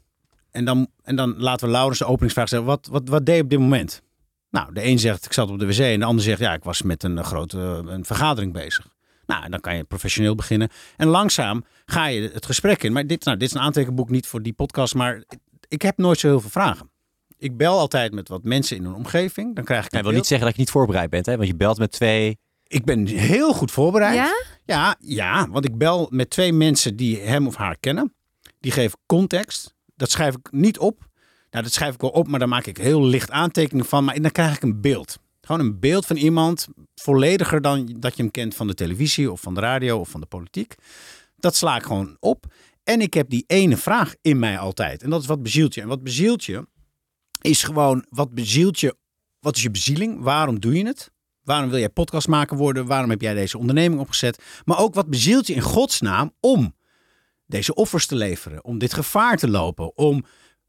En dan, en dan laten we Laurens de openingsvraag stellen. Wat, wat, wat deed je op dit moment? Nou, de een zegt ik zat op de wc. En de ander zegt ja, ik was met een grote een vergadering bezig. Nou, en dan kan je professioneel beginnen. En langzaam ga je het gesprek in. Maar dit, nou, dit is een aantekenboek niet voor die podcast. Maar ik heb nooit zo heel veel vragen. Ik bel altijd met wat mensen in een omgeving. Dan krijg ik een
wil niet zeggen dat je niet voorbereid bent, hè? want je belt met twee.
Ik ben heel goed voorbereid.
Ja?
Ja, ja, want ik bel met twee mensen die hem of haar kennen. Die geven context. Dat schrijf ik niet op. Nou, dat schrijf ik wel op, maar daar maak ik heel licht aantekeningen van. Maar dan krijg ik een beeld. Gewoon een beeld van iemand, vollediger dan dat je hem kent van de televisie of van de radio of van de politiek. Dat sla ik gewoon op. En ik heb die ene vraag in mij altijd. En dat is wat bezielt je? En wat bezielt je is gewoon, wat bezielt je? Wat is je bezieling? Waarom doe je het? Waarom wil jij podcast maken worden? Waarom heb jij deze onderneming opgezet? Maar ook wat bezielt je in godsnaam om deze offers te leveren? Om dit gevaar te lopen? Om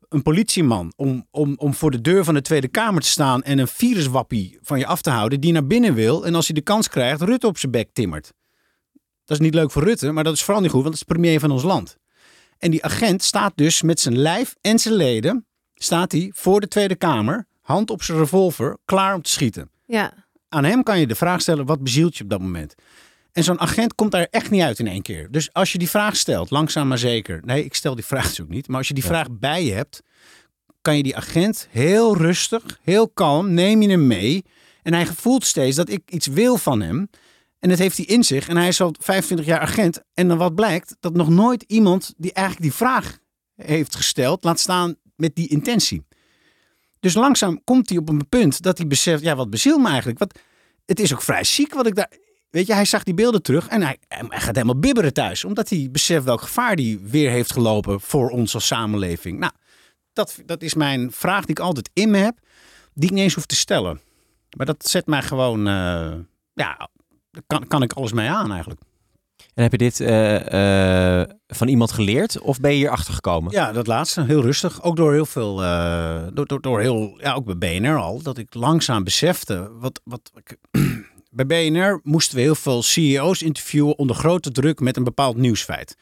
een politieman, om, om, om voor de deur van de Tweede Kamer te staan en een viruswappie van je af te houden die naar binnen wil en als hij de kans krijgt, Rutte op zijn bek timmert. Dat is niet leuk voor Rutte, maar dat is vooral niet goed, want dat is premier van ons land. En die agent staat dus met zijn lijf en zijn leden, staat hij voor de Tweede Kamer, hand op zijn revolver, klaar om te schieten.
Ja.
Aan hem kan je de vraag stellen, wat bezielt je op dat moment? En zo'n agent komt daar echt niet uit in één keer. Dus als je die vraag stelt, langzaam maar zeker. Nee, ik stel die vraag dus ook niet. Maar als je die vraag bij je hebt, kan je die agent heel rustig, heel kalm, neem je hem mee. En hij voelt steeds dat ik iets wil van hem. En dat heeft hij in zich. En hij is al 25 jaar agent. En dan wat blijkt, dat nog nooit iemand die eigenlijk die vraag heeft gesteld, laat staan met die intentie. Dus langzaam komt hij op een punt dat hij beseft, ja, wat bezielt me eigenlijk? Wat, het is ook vrij ziek wat ik daar... Weet je, hij zag die beelden terug en hij, gaat helemaal bibberen thuis. Omdat hij beseft welk gevaar hij weer heeft gelopen voor ons als samenleving. Nou, dat, dat is mijn vraag die ik altijd in me heb, die ik niet eens hoef te stellen. Maar dat zet mij gewoon, eh, ja, kan, kan ik alles mee aan eigenlijk.
En heb je dit eh, eh, van iemand geleerd of ben je hier achter gekomen?
Ja, dat laatste, heel rustig. Ook door heel veel, eh, door, door, door heel, ja, ook bij BNR al, dat ik langzaam besefte. Wat, wat, bij BNR moesten we heel veel CEO's interviewen onder grote druk met een bepaald nieuwsfeit.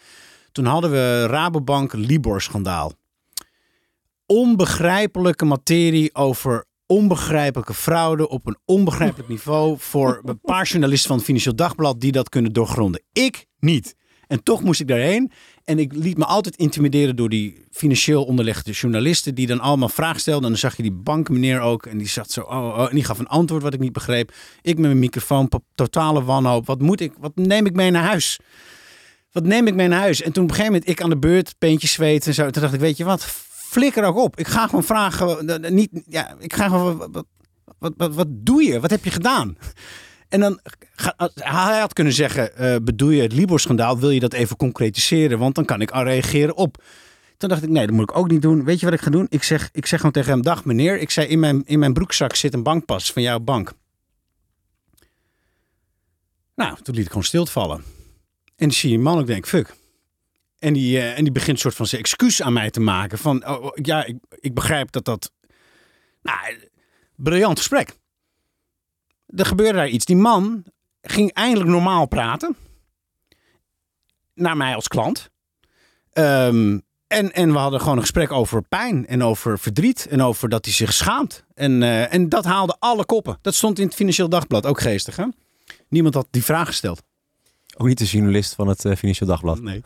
Toen hadden we Rabobank Libor-schandaal. Onbegrijpelijke materie over onbegrijpelijke fraude op een onbegrijpelijk niveau voor een paar journalisten van het Financieel Dagblad die dat kunnen doorgronden. Ik niet. En toch moest ik daarheen. En ik liet me altijd intimideren door die financieel onderlegde journalisten. Die dan allemaal vragen stelden. En dan zag je die bankmeneer ook. En die zat zo. Oh, oh, en die gaf een antwoord wat ik niet begreep. Ik met mijn microfoon. Totale wanhoop. Wat moet ik? Wat neem ik mee naar huis? Wat neem ik mee naar huis? En toen op een gegeven moment ik aan de beurt. Peentjes zweet en zo. Toen dacht ik, weet je wat? Flikker ook op. Ik ga gewoon vragen. eh, Niet, ja, ik ga gewoon. Wat, wat, wat, wat, doe je? Wat heb je gedaan? En dan ga- hij had kunnen zeggen: eh, bedoel je het Libor-schandaal? Wil je dat even concretiseren? Want dan kan ik al reageren op. Toen dacht ik: nee, dat moet ik ook niet doen. Weet je wat ik ga doen? Ik zeg, ik zeg gewoon tegen hem: dag meneer. Ik zei: in mijn, in mijn broekzak zit een bankpas van jouw bank. Nou, toen liet ik gewoon stil vallen. En dan zie je man ook denk: fuck. En die, eh, en die begint een soort van zijn excuus aan mij te maken. Van oh, oh, ja, ik, ik begrijp dat dat. Nou, briljant gesprek er gebeurde daar iets. Die man ging eindelijk normaal praten. Naar mij als klant. Ehm, en, en we hadden gewoon een gesprek over pijn en over verdriet. En over dat hij zich schaamt. En, eh, en dat haalde alle koppen. Dat stond in het Financieel Dagblad. Ook geestig, hè? Niemand had die vraag gesteld.
Ook niet de journalist van het eh, Financieel Dagblad.
Nee.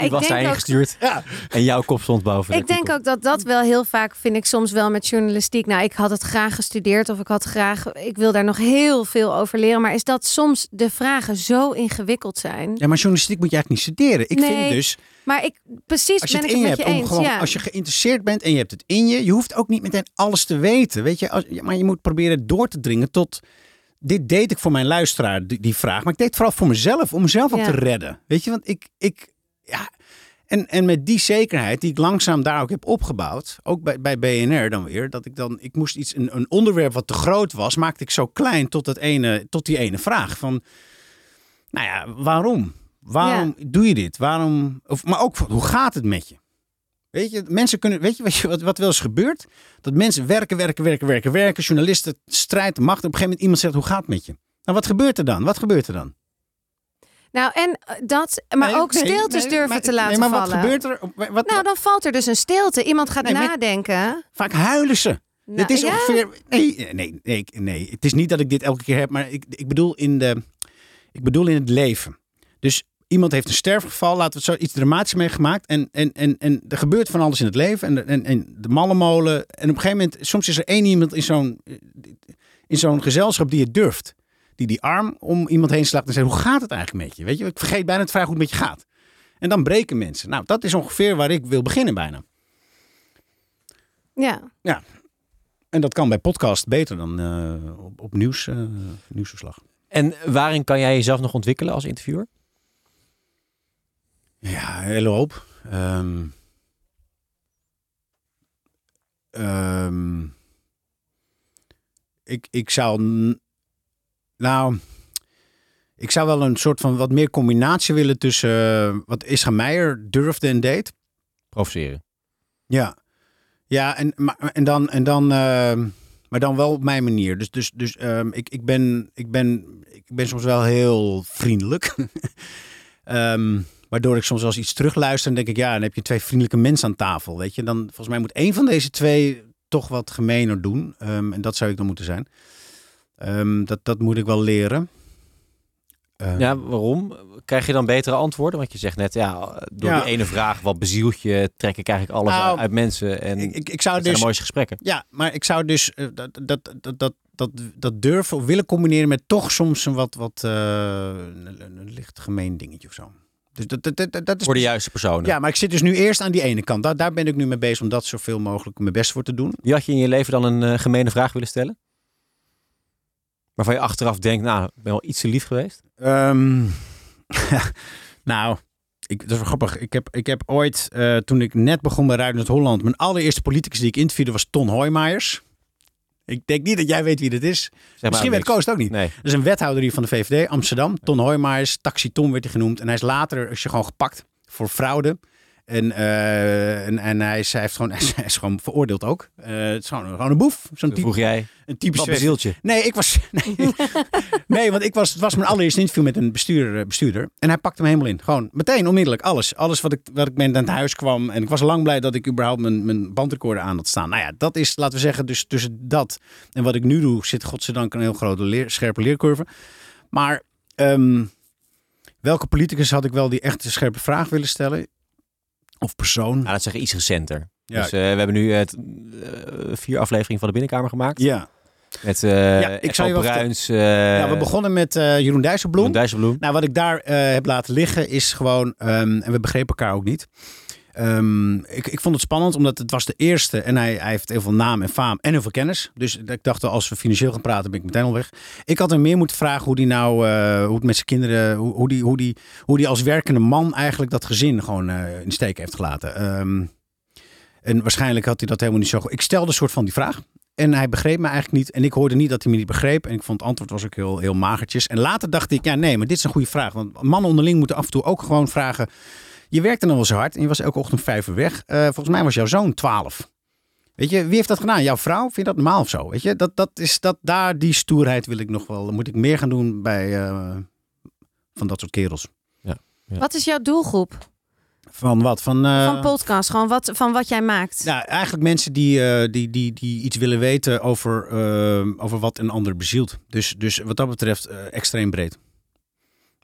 Ik
was
ook,
gestuurd
Ja.
en jouw kop stond boven. de
Ik denk ook dat dat wel heel vaak, vind ik soms wel met journalistiek. Nou, ik had het graag gestudeerd of ik had graag, ik wil daar nog heel veel over leren. Maar is dat soms de vragen zo ingewikkeld zijn?
ja, maar journalistiek moet je eigenlijk niet studeren. Ik
Nee.
vind dus,
Maar ik, precies
als je
ben
het
ik
in
het
je
met
hebt,
je
om
eens.
gewoon,
ja.
als je geïnteresseerd bent en je hebt het in je, je hoeft ook niet meteen alles te weten, weet je. Als, ja, maar je moet proberen door te dringen tot, dit deed ik voor mijn luisteraar, die, die vraag, maar ik deed het vooral voor mezelf, om mezelf ook
Ja.
te redden, weet je. Want ik, ik ja, en, en met die zekerheid die ik langzaam daar ook heb opgebouwd, ook bij, bij BNR dan weer, dat ik dan, ik moest iets, een, een onderwerp wat te groot was, maakte ik zo klein tot, dat ene, tot die ene vraag van, nou ja, waarom? Waarom doe je dit? Waarom? Of, maar ook, hoe gaat het met je? Weet je, mensen kunnen, weet je, weet je wat, wat wel eens gebeurt? Dat mensen werken, werken, werken, werken, werken. Journalisten, strijd, macht. Op een gegeven moment iemand zegt, hoe gaat het met je? Nou, wat gebeurt er dan? Wat gebeurt er dan?
Nou, en eh, dat, maar
Nee,
ook
nee,
stiltes
nee,
durven
maar-
te laten
nee, maar
vallen.
wat gebeurt er? Wat,
Nou, dan valt er dus een stilte. Iemand gaat
Nee,
nadenken.
Vaak huilen ze.
Nou,
dit is
ja.
ongeveer. Nee, nee, nee, ik- nee. Het is niet dat ik dit elke keer heb, maar ik, ik, bedoel, in de, ik bedoel in het leven. Dus iemand heeft een sterfgeval, laten we het zo iets dramatisch meegemaakt. En, en, en, en er gebeurt van alles in het leven. En, en, en de mallenmolen. En op een gegeven moment, soms is er één iemand in zo'n, in zo'n gezelschap die het durft. Die die arm om iemand heen slaat en zegt: Hoe gaat het eigenlijk met je? Weet je, ik vergeet bijna te vragen hoe het met je gaat. En dan breken mensen. Nou, dat is ongeveer waar ik wil beginnen bijna.
Ja.
En dat kan bij podcast beter dan eh, op, op nieuws, eh, nieuwsverslag.
En waarin kan jij jezelf nog ontwikkelen als interviewer?
Ja, een hele hoop. Ehm, ehm, ik, ik zou... Nou... Ik zou wel een soort van wat meer combinatie willen tussen eh, wat Isra Meijer durfde en deed.
Provoceren.
Ja, ja en, maar, en dan, en dan ehm, maar dan wel op mijn manier. Dus, dus, dus ik, ik, ben, ik, ben, ik ben soms wel heel vriendelijk. Ehm, waardoor ik soms wel eens iets terugluister en denk ik, ja, dan heb je twee vriendelijke mensen aan tafel. Weet je, dan volgens mij moet één van deze twee toch wat gemener doen. Ehm, en dat zou ik dan moeten zijn. Ehm, dat, dat moet ik wel leren. Ehm,
Ja, waarom? Krijg je dan betere antwoorden? Want je zegt net, ja, door
Ja.
die ene vraag, wat bezielt je, trek ik eigenlijk alles
Nou,
uit mensen. En
ik, ik, zou
zijn
dus
de mooiste gesprekken.
Ja, maar ik zou dus eh, dat, dat, dat, dat, dat, dat durven of willen combineren met toch soms een wat, wat eh, een, een- een licht gemeen dingetje of zo. Dus dat, dat, dat, dat is
Voor de juiste personen.
Ja, maar ik zit dus nu eerst aan die ene kant. Daar, daar ben ik nu mee bezig om dat zoveel mogelijk mijn best voor te doen.
Wie had je in je leven dan een eh, gemene vraag willen stellen? Waarvan je achteraf denkt, nou, ik ben wel iets te lief geweest.
Ehm, nou, ik, dat is wel grappig. Ik heb, ik heb ooit, eh, toen ik net begon bij Radio Holland, mijn allereerste politicus die ik interviewde was Ton Hoijmaijers. Ik denk niet dat jij weet wie dit is.
Zeg
Misschien weet. Koos het ook niet.
Nee.
Dat is een wethouder hier van de VVD, Amsterdam. Ton Hoijmaijers, Taxi Tom werd hij genoemd. En hij is later is je gewoon gepakt voor fraude. En, eh, en, en hij, heeft gewoon, hij is gewoon veroordeeld ook. Eh, het is gewoon, gewoon een boef. Zo'n type,
vroeg jij,
een typisch
wat bezielt je?
Nee, ik was. Nee, nee want ik was, het was mijn allereerste interview met een bestuurder, eh, bestuurder. En hij pakte me helemaal in. Gewoon meteen, onmiddellijk. Alles. Alles wat ik, wat ik met aan het huis kwam. En ik was lang blij dat ik überhaupt mijn, mijn bandrecorder aan had staan. Nou ja, dat is, laten we zeggen, dus tussen dat en wat ik nu doe, zit godzijdank een heel grote leer, scherpe leercurve. Maar ehm, welke politicus had ik wel die echt een scherpe vraag willen stellen? Of persoon?
Nou, dat zeggen iets recenter.
Ja.
Dus eh, we hebben nu het, eh, vier afleveringen van de Binnenkamer gemaakt.
Ja.
Met eh
Ja, ik zal je
Bruins, eh
ja, we begonnen met eh, Jeroen Dijsselbloem.
Jeroen Dijsselbloem.
Nou, wat ik daar eh, heb laten liggen is gewoon, ehm, en we begrepen elkaar ook niet. Ehm, ik, ik vond het spannend, omdat het was de eerste en hij, hij heeft heel veel naam en faam en heel veel kennis. Dus ik dacht, als we financieel gaan praten, ben ik meteen al weg. Ik had hem meer moeten vragen hoe die nou, eh, hoe het met zijn kinderen, hoe, hoe, die, hoe, die, hoe die als werkende man eigenlijk dat gezin gewoon eh, in steek heeft gelaten. Ehm, en waarschijnlijk had hij dat helemaal niet zo goed. Ik stelde een soort van die vraag. En hij begreep me eigenlijk niet. En ik hoorde niet dat hij me niet begreep. En ik vond het antwoord was ook heel, heel magertjes. En later dacht ik, ja nee, maar dit is een goede vraag. Want mannen onderling moeten af en toe ook gewoon vragen. Je werkte nog wel zo hard en je was elke ochtend vijf uur weg. Eh, volgens mij was jouw zoon twaalf. Weet je, wie heeft dat gedaan? Jouw vrouw? Vind je dat normaal of zo? Weet je, dat, dat is dat, daar, die stoerheid wil ik nog wel. Moet ik meer gaan doen bij eh, van dat soort kerels.
Ja.
Wat is jouw doelgroep
Van wat? Van, eh,
van podcast? Gewoon wat, van wat jij maakt.
Nou, eigenlijk mensen die, eh, die, die, die iets willen weten over, over wat een ander bezielt. Dus, dus wat dat betreft extreem breed.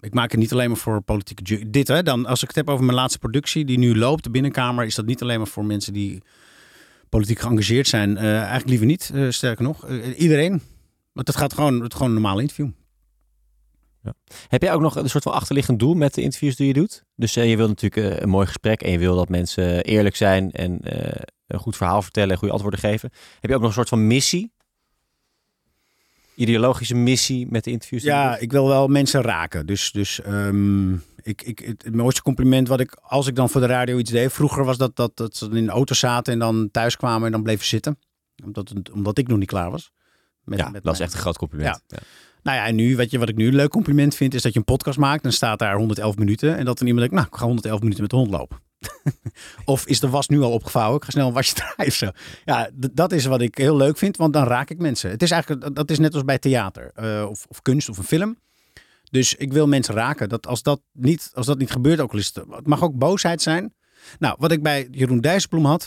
Ik maak het niet alleen maar voor politieke... Dit, hè, dan, als ik het heb over mijn laatste productie die nu loopt, de binnenkamer, is dat niet alleen maar voor mensen die politiek geëngageerd zijn. Eh, eigenlijk liever niet, eh, sterker nog. Eh, iedereen. Want het gaat gewoon, het gewoon een normaal interview.
Heb jij ook nog een soort van achterliggend doel met de interviews die je doet? Dus je wil natuurlijk een mooi gesprek en je wil dat mensen eerlijk zijn en een goed verhaal vertellen en goede antwoorden geven. Heb je ook nog een soort van missie? Ideologische missie met de interviews?
Ja, ik wil wel mensen raken. Dus, dus ehm, ik, ik, het, mooiste compliment wat ik, als ik dan voor de radio iets deed, vroeger was dat, dat, dat ze in de auto zaten en dan thuis kwamen en dan bleven zitten. Omdat, omdat ik nog niet klaar was. Met,
ja,
met
dat is
mijn-
echt een groot compliment. Ja.
Nou ja, en nu, weet je, wat ik nu een leuk compliment vind, is dat je een podcast maakt. Dan staat daar 111 minuten. En dat dan iemand denkt, nou, ik ga 111 minuten met de hond lopen. of is de was nu al opgevouwen? Ik ga snel een wasje draaien zo. Ja, dat is wat ik heel leuk vind, want dan raak ik mensen. Het is eigenlijk, dat is net als bij theater. eh, of, kunst of een film. Dus ik wil mensen raken. Dat als, dat niet, als dat niet gebeurt, ook het, mag ook boosheid zijn. Nou, wat ik bij Jeroen Dijsselbloem had.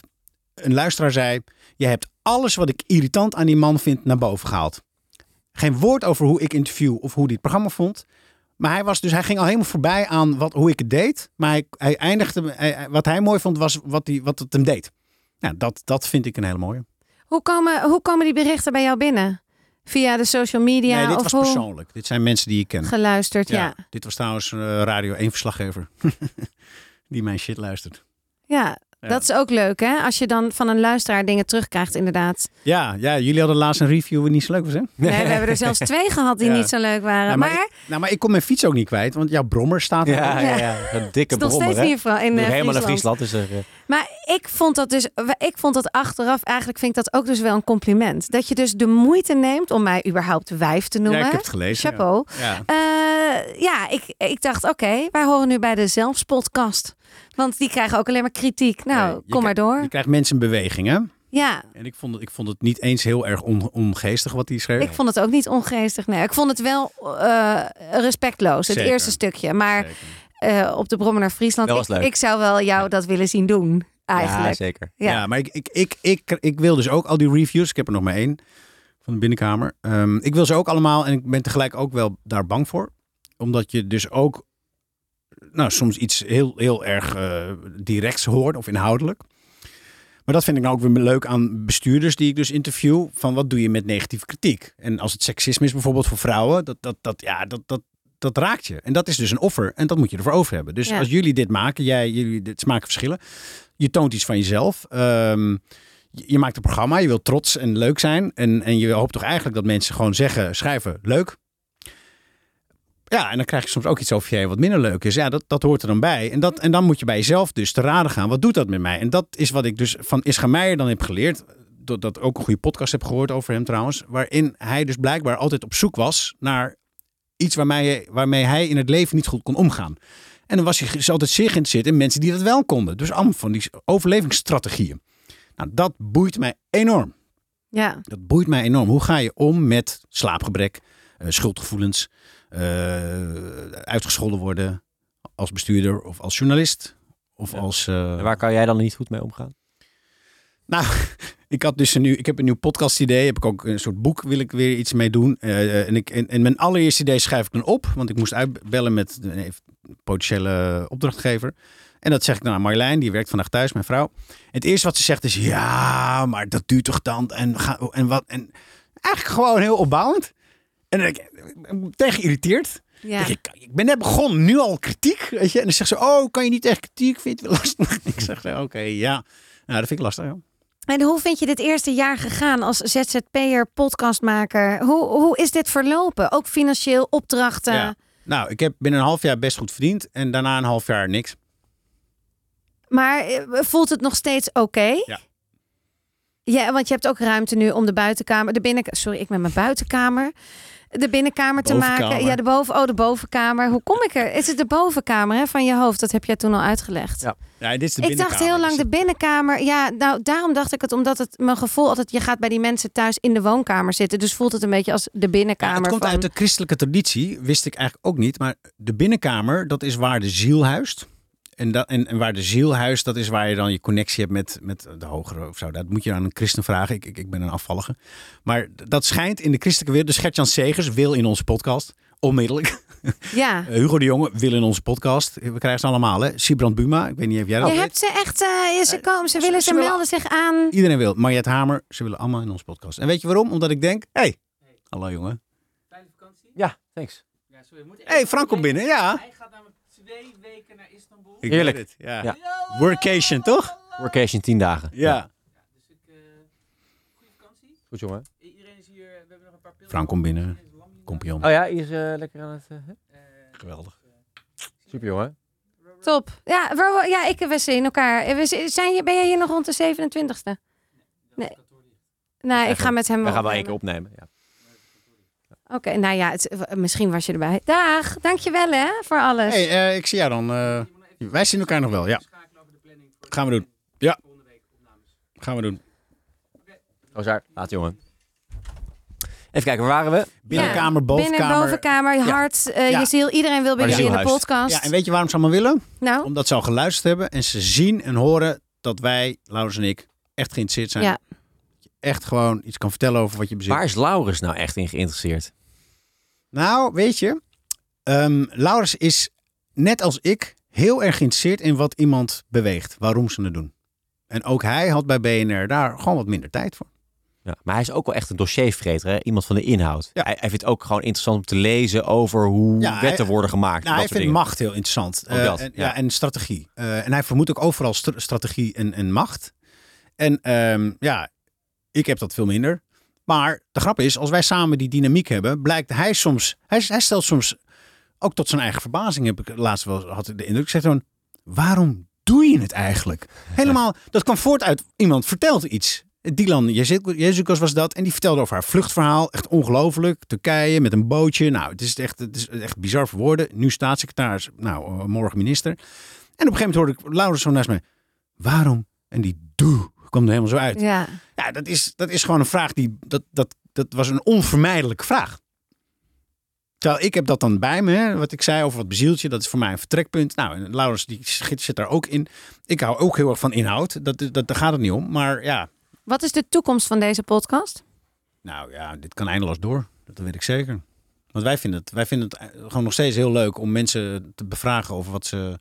Een luisteraar zei, je hebt alles wat ik irritant aan die man vind naar boven gehaald. Geen woord over hoe ik interview of hoe het programma vond. Maar hij, was dus, hij ging al helemaal voorbij aan wat, hoe ik het deed. Maar hij, hij eindigde, hij- wat hij mooi vond was wat, hij, wat het hem deed. Nou, dat, dat vind ik een hele mooie.
Hoe komen, hoe komen die berichten bij jou binnen? Via de social media
nee, dit
of
was
hoe?
persoonlijk. Dit zijn mensen die ik ken.
Geluisterd, ja.
Dit was trouwens eh, Radio 1 verslaggever. die mijn shit luistert.
ja.
Ja.
Dat is ook leuk, hè? Als je dan van een luisteraar dingen terugkrijgt, inderdaad.
Ja, ja, jullie hadden laatst een review die niet zo leuk was, hè?
Nee, we hebben er zelfs twee gehad die
Ja.
niet zo leuk waren.
Ja,
maar
maar, ik, nou, maar ik kon mijn fiets ook niet kwijt, want jouw brommer staat er.
Ja, ja,
Ja.
ja. Een dikke
het is nog
brommer,
steeds
hè?
niet in, eh,
helemaal naar
Friesland.
Er, eh,
Maar ik vond dat dus, ik vond dat achteraf, eigenlijk vind ik dat ook dus wel een compliment. Dat je dus de moeite neemt om mij überhaupt wijf te
Ja,
noemen.
ik heb het gelezen. ja.
Chapeau.
Ja.
Eh, ja, ik, ik dacht, oké, wij horen nu bij de Zelfspodcast. Want die krijgen ook alleen maar kritiek. Nou,
Nee,
kom maar door.
Je krijgt mensen in beweging, hè?
Ja,
En ik vond, het, ik vond het niet eens heel erg on, ongeestig wat hij schreef.
ik vond het ook niet ongeestig. Nee, ik vond het wel eh, respectloos, het
Zeker.
eerste stukje. Maar eh, op de Brommer naar Friesland,
Dat
ik,
was leuk.
ik zou wel jou dat willen zien doen,
Ja,
eigenlijk.
zeker.
Ja.
Ja, maar ik, ik, ik, ik, ik wil dus ook al die reviews. Ik heb er nog maar één van de binnenkamer. Ehm, ik wil ze ook allemaal en ik ben tegelijk ook wel daar bang voor. Omdat je dus ook nou, soms iets heel, heel erg eh, directs hoort of inhoudelijk. Maar dat vind ik nou ook weer leuk aan bestuurders die ik dus interview. Van wat doe je met negatieve kritiek? En als het seksisme is bijvoorbeeld voor vrouwen, dat, dat, dat, ja, dat, dat, dat raakt je. En dat is dus een offer en dat moet je ervoor over hebben. Dus
Ja.
als jullie dit maken, jij, jullie, dit smaken verschillen. Je toont iets van jezelf. Ehm, je, je maakt een programma, je wilt trots en leuk zijn. En, en je hoopt toch eigenlijk dat mensen gewoon zeggen, schrijven, leuk. Ja, en dan krijg je soms ook iets over je wat minder leuk is. Ja, dat, dat hoort er dan bij. En, dat, en dan moet je bij jezelf dus te raden gaan. Wat doet dat met mij? En dat is wat ik dus van Ischa Meijer dan heb geleerd. Doordat ik ook een goede podcast heb gehoord over hem trouwens. Waarin hij dus blijkbaar altijd op zoek was naar iets waarmee, waarmee hij in het leven niet goed kon omgaan. En dan was hij dus altijd zeer geïnteresseerd in mensen die dat wel konden. Dus allemaal van die overlevingsstrategieën. Nou, dat boeit mij enorm.
Ja.
Dat boeit mij enorm. Hoe ga je om met slaapgebrek, eh, schuldgevoelens, uitgescholden worden als bestuurder of als journalist? Of
Ja.
als. eh,
En waar kan jij dan niet goed mee omgaan?
Nou, ik had dus een nieuw, ik heb een nieuw podcast idee. Heb ik ook een soort boek wil ik weer iets mee doen. Eh, en, ik, en, en mijn allereerste idee schrijf ik dan op, want ik moest uitbellen met een potentiële opdrachtgever. En dat zeg ik dan aan Marjolein, die werkt vandaag thuis, mijn vrouw. Het eerste wat ze zegt is, ja, maar dat duurt toch dan? En, ga, en wat? En eigenlijk gewoon heel opbouwend. En dan ik, meteen geïrriteerd.
Ja.
Ik, ik ben net begonnen, nu al kritiek. Weet je? En dan zegt ze, oh, kan je niet echt kritiek? Vind je het wel lastig? Ik zeg, zo, oké, ja. Nou, dat vind ik lastig, ja.
En hoe vind je dit eerste jaar gegaan als ZZP'er, podcastmaker? Hoe, hoe is dit verlopen? Ook financieel, opdrachten?
Ja. Nou, ik heb binnen een half jaar best goed verdiend. En daarna een half jaar niks.
Maar eh, voelt het nog steeds oké?
Ja.
Ja, want je hebt ook ruimte nu om de buitenkamer, de binnen, sorry, ik met mijn buitenkamer, de binnenkamer te maken. Ja, de boven, oh, de bovenkamer. Hoe kom ik er? Is het de bovenkamer hè, van je hoofd? Dat heb jij toen al uitgelegd.
Ja.
Ja, dit is de
ik dacht heel lang
Dus
de binnenkamer. Ja, nou, daarom dacht ik het, omdat het mijn gevoel altijd, je gaat bij die mensen thuis in de woonkamer zitten. Dus voelt het een beetje als de
Ja,
binnenkamer.
het komt
van...
uit de christelijke traditie, wist ik eigenlijk ook niet. Maar de binnenkamer, dat is waar de ziel huist. En, dat, en, en waar de ziel huist, dat is waar je dan je connectie hebt met, met de hogere of zo. Dat moet je aan een christen vragen. Ik, ik, ik ben een afvallige. Maar dat schijnt in de christelijke wereld. Dus Gert-Jan Segers wil in onze podcast. Onmiddellijk.
Ja.
Eh, Hugo de Jonge wil in onze podcast. We krijgen ze allemaal, hè? Sibrand Buma. Ik weet niet of jij dat
Je
weet.
hebt ze echt, eh, ze komen, ze willen,
ze
ze
willen-
melden zich aan.
Iedereen wil. Mariette Hamer, ze willen allemaal in onze podcast. En weet je waarom? Omdat ik denk, hé, hey, hallo jongen.
Fijne vakantie.
Ja, thanks.
Ja, sorry, moet
Hé, hey, Frank komt binnen, ja.
Hij gaat namelijk twee weken naar.
Ik
Heerlijk.
het, Ja.
Ja.
Workation, toch?
Workation 10 dagen.
Ja.
Dus ik, eh, goede vakantie.
Goed jongen.
Iedereen is hier, we hebben nog een paar pillen.
Frank komt binnen. Kompion.
Oh ja, hier is eh, lekker aan het... eh,
Geweldig.
super jongen.
Top. Ja, waar, ja ik, we zien elkaar. We zijn je, ben jij hier nog rond de 27e? Nee. Nee, ik ga met hem
We gaan wel één keer opnemen. Ja.
Oké, nou ja, het, misschien was je erbij. Dag, dankjewel hè, voor alles.
hey, eh, ik zie jou dan. eh, wij zien elkaar nog wel, ja. Gaan we doen. Ja.
volgende week opnames.
Gaan we doen.
Rosaar, laat jongen. Even kijken, waar waren we?
Binnenkamer,
Ja,
bovenkamer.
Binnen, bovenkamer, je
Ja.
hart, eh,
Ja.
je ziel. Iedereen wil bij jullie in de podcast.
Ja, en weet je waarom ze allemaal willen?
nou,
Omdat ze al geluisterd hebben en ze zien en horen dat wij, Laurens en ik, echt geïnteresseerd zijn.
Ja.
Dat je Echt gewoon iets kan vertellen over wat je bezit.
Waar is Laurens nou echt in geïnteresseerd?
Nou, weet je, ehm, Laurens is net als ik heel erg geïnteresseerd in wat iemand beweegt, waarom ze het doen. En ook hij had bij BNR daar gewoon wat minder tijd voor.
Ja, maar hij is ook wel echt een dossiervreter, hè? iemand van de inhoud.
Ja.
Hij, hij vindt het ook gewoon interessant om te lezen over hoe
Ja,
wetten
hij-
worden gemaakt.
Nou,
dat
hij vindt
dingen.
macht heel interessant.
Ook
Eh,
dat,
en,
ja.
en strategie. Eh, en hij vermoedt ook overal str- strategie en, en macht. En ehm, ja, ik heb dat veel minder. Maar de grap is, als wij samen die dynamiek hebben, blijkt hij soms, hij, hij stelt soms ook tot zijn eigen verbazing, heb ik laatst wel had ik de indruk. Ik zeg gewoon, waarom doe je het eigenlijk? Helemaal, dat kwam voort uit iemand vertelt iets. Dylan Jezus was dat. En die vertelde over haar vluchtverhaal. Echt ongelooflijk. Turkije met een bootje. Nou, het is echt, het is echt bizar voor woorden. Nu staatssecretaris. Nou, eh, morgen minister. En op een gegeven moment hoorde ik Laurens zo naast me. Waarom? En die doe kwam er helemaal zo uit.
ja.
Ja, dat is, dat is gewoon een vraag die. Dat, dat, dat was een onvermijdelijke vraag. Terwijl ik heb dat dan bij me, hè, wat ik zei over wat bezieltje, dat is voor mij een vertrekpunt. Nou, en Laurens die zit, zit daar ook in. Ik hou ook heel erg van inhoud, dat, dat, daar gaat het niet om. Maar ja,
Wat is de toekomst van deze podcast?
nou ja, dit kan eindeloos door. Dat weet ik zeker. Want wij vinden het, wij vinden het gewoon nog steeds heel leuk om mensen te bevragen over wat ze,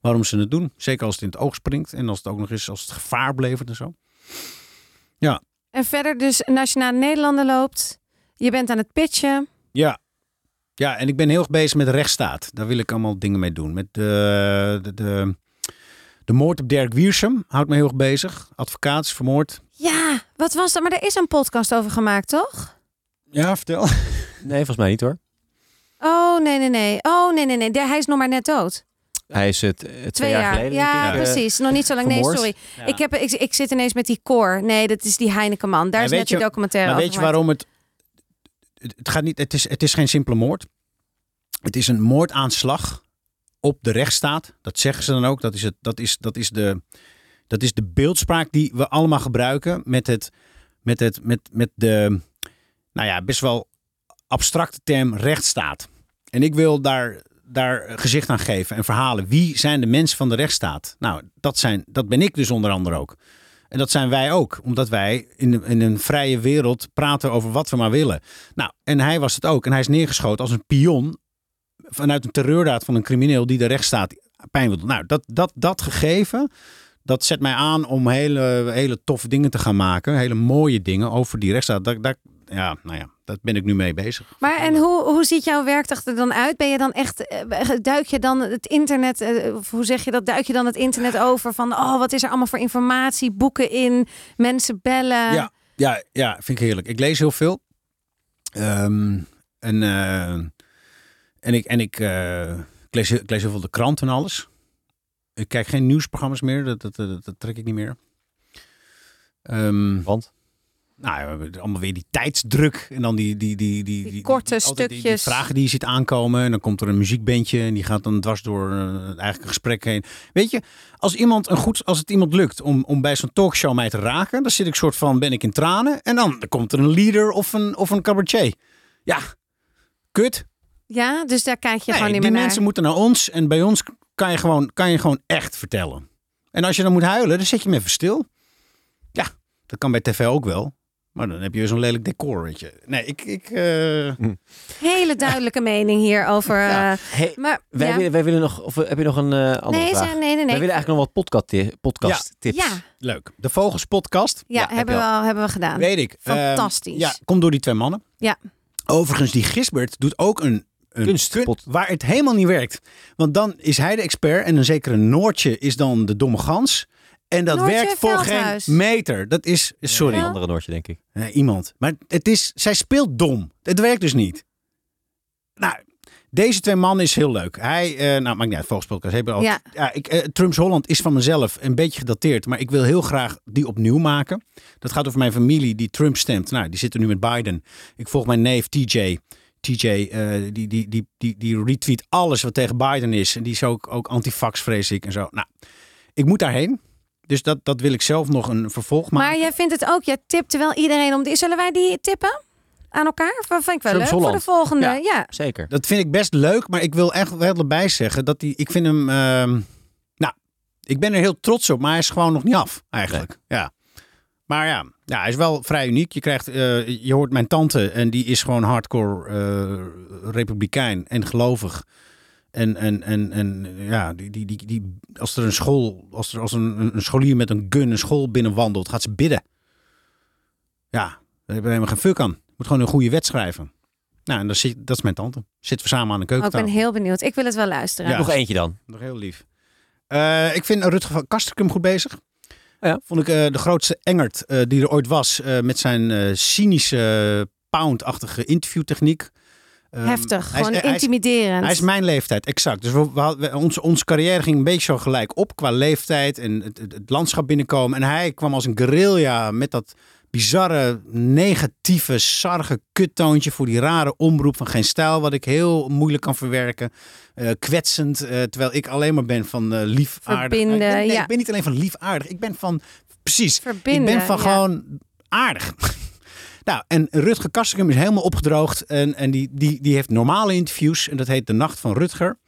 waarom ze het doen. Zeker als het in het oog springt en als het ook nog eens als het gevaar belevert en zo.
En verder dus Nationale Nederlanden loopt. Je bent aan het pitchen.
Ja. Ja, en ik ben heel erg bezig met rechtsstaat. Daar wil ik allemaal dingen mee doen. Met de, de, de, de moord op Dirk Wiersum houdt me heel erg bezig. Advocaat is vermoord.
Ja, wat was dat? Maar er is een podcast over gemaakt, toch?
Ja, vertel.
Nee, volgens mij niet hoor.
Oh, nee, nee, nee. Oh, nee, nee, nee. De- hij is nog maar net dood.
Hij is het eh, twee, jaar, geleden.
Ja,
ik, eh,
precies. Nog niet zo lang. Nee, sorry. Ik, heb, ik, ik zit ineens met die koor. Nee, dat is die Heineken man. Daar is net die documentaire
Maar
over
weet je waarom het... Het, gaat niet, het, is, het is geen simpele moord. Het is een moordaanslag op de rechtsstaat. Dat zeggen ze dan ook. Dat is, het, dat is, dat is, de, dat is de beeldspraak die we allemaal gebruiken met, het, met, het, met, met de, nou ja, best wel abstracte term rechtsstaat. En ik wil daar, daar gezicht aan geven en verhalen. Wie zijn de mensen van de rechtsstaat? Nou, dat, zijn, dat ben ik dus onder andere ook. En dat zijn wij ook, omdat wij in, in een vrije wereld praten over wat we maar willen. Nou, en hij was het ook. En hij is neergeschoten als een pion vanuit een terreurdaad van een crimineel die de rechtsstaat pijn wil doen. Nou, dat, dat, dat gegeven, dat zet mij aan om hele, hele toffe dingen te gaan maken. Hele mooie dingen over die rechtsstaat. Daar, ja, nou ja, daar ben ik nu mee bezig.
Maar en hoe, hoe ziet jouw werkdag er dan uit? Ben je dan echt, eh, duik je dan het internet, eh, of hoe zeg je dat, duik je dan het internet over van, oh, wat is er allemaal voor informatie, boeken in, mensen bellen?
Ja, ja, ja, vind ik heerlijk. Ik lees heel veel. Ehm, en, eh, en ik, en ik, eh, ik, lees, heel- ik lees heel veel de krant en alles. Ik kijk geen nieuwsprogramma's meer. Dat, dat, dat, dat trek ik niet meer. Ehm,
Want?
Nou, we hebben allemaal weer die tijdsdruk. En dan die, die, die, die, die,
korte
altijd die- die
stukjes.
vragen die je ziet aankomen. En dan komt er een muziekbandje. En die gaat dan dwars door eh, eigenlijk een gesprek heen. Weet je, als, iemand een goed, als het iemand lukt om, om bij zo'n talkshow mij te raken. Dan zit ik soort van, ben ik in tranen. En dan, dan komt er een leader of een, of een cabaretier. Ja, kut.
Ja, dus daar kijk je
Nee,
gewoon niet
die
meer
mensen
naar.
moeten naar ons. En bij ons kan je, gewoon, kan je gewoon echt vertellen. En als je dan moet huilen, dan zet je hem even stil. Ja, dat kan bij tv ook wel. Maar dan heb je weer zo'n lelijk decor, weet je. Nee, ik... ik eh,
Hele duidelijke mening hier over.
Ja.
eh,
Hey,
maar
wij,
ja.
willen, wij willen nog, of heb je nog een eh, andere
nee,
vraag?
nee, nee, nee.
Wij willen eigenlijk nog wat podcast, podcast tips.
Ja,
leuk. De Vogels podcast.
ja,
Ja, heb
hebben, we
al.
hebben we gedaan.
Weet ik.
Fantastisch.
Ehm, ja, komt door die twee mannen.
Ja.
Overigens, die Gisbert doet ook een, een
Kunstpot.
kun- waar het helemaal niet werkt. Want dan is hij de expert en een zekere Noortje is dan de domme gans. En dat
Noortje
werkt voor
Veldhuis.
geen meter. Dat is, sorry,
Een andere Noortje, denk ik.
Eh, iemand. Maar het is, zij speelt dom. Het werkt dus niet. Nou, deze twee mannen is heel leuk. Hij, eh, nou, maakt niet uit, Volgens podcast hebben we al.
Ja.
Ja, ik, eh, Trumps Holland is van mezelf een beetje gedateerd, maar ik wil heel graag die opnieuw maken. Dat gaat over mijn familie die Trump stemt. Nou, die zitten nu met Biden. Ik volg mijn neef TJ. TJ, eh, die, die, die, die, die retweet alles wat tegen Biden is. En die is ook, ook antifax, vrees ik en zo. Nou, ik moet daarheen. Dus dat, dat wil ik zelf nog een vervolg maken.
Maar jij vindt het ook, jij tipt wel iedereen om die. Zullen wij die tippen? aan elkaar? Dat vind ik wel leuk voor de volgende.
Ja.
Ja.
Zeker.
Dat vind ik best leuk, maar ik wil echt wel erbij zeggen dat hij. Ik vind hem. ehm, nou, ik ben er heel trots op, maar hij is gewoon nog niet af, eigenlijk. Ja. Maar ja, ja, hij is wel vrij uniek. Je, krijgt, eh, je hoort mijn tante en die is gewoon hardcore eh, republikein en gelovig. En, en, en, en ja, die, die, die, die, als er een school, als er als een, een scholier met een gun een school binnenwandelt, gaat ze bidden. Ja, daar hebben we helemaal geen fuck aan. Je moet gewoon een goede wet schrijven. Nou, en dat, zit, dat is mijn tante. Zitten we samen aan de
Oh, ik ben heel benieuwd. Ik wil het wel luisteren.
Ja.
Nog eentje dan.
Nog heel lief. Eh, ik vind Rutger van Kastrikum goed bezig.
Ja.
Vond ik eh, de grootste engert eh, die er ooit was. eh, met zijn eh, cynische, pound-achtige interviewtechniek. Ehm,
Heftig, gewoon
hij is-
intimiderend.
Hij is mijn leeftijd, exact. Dus we, we onze, onze carrière ging een beetje zo gelijk op qua leeftijd en het, het, het landschap binnenkomen. En hij kwam als een guerrilla met dat bizarre, negatieve, sarge kuttoontje voor die rare omroep van geen stijl, wat ik heel moeilijk kan verwerken. Eh, kwetsend, eh, terwijl ik alleen maar ben van eh lief, aardig.
Verbinden,
Nee, nee,
ja.
ik ben niet alleen van lief, aardig. Ik ben van, precies,
Verbinden.
ik ben van
ja.
gewoon aardig. Nou, en Rutger Kastrikum is helemaal opgedroogd. En, en die, die, die heeft normale interviews. En dat heet De Nacht van Rutger.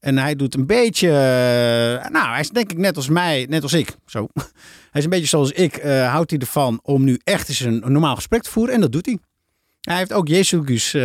En hij doet een beetje... eh, nou, hij is denk ik net als mij, net als ik. Zo. Hij is een beetje zoals ik. eh, houdt hij ervan om nu echt eens een, normaal gesprek te voeren. En dat doet hij. Hij heeft ook Jezus, eh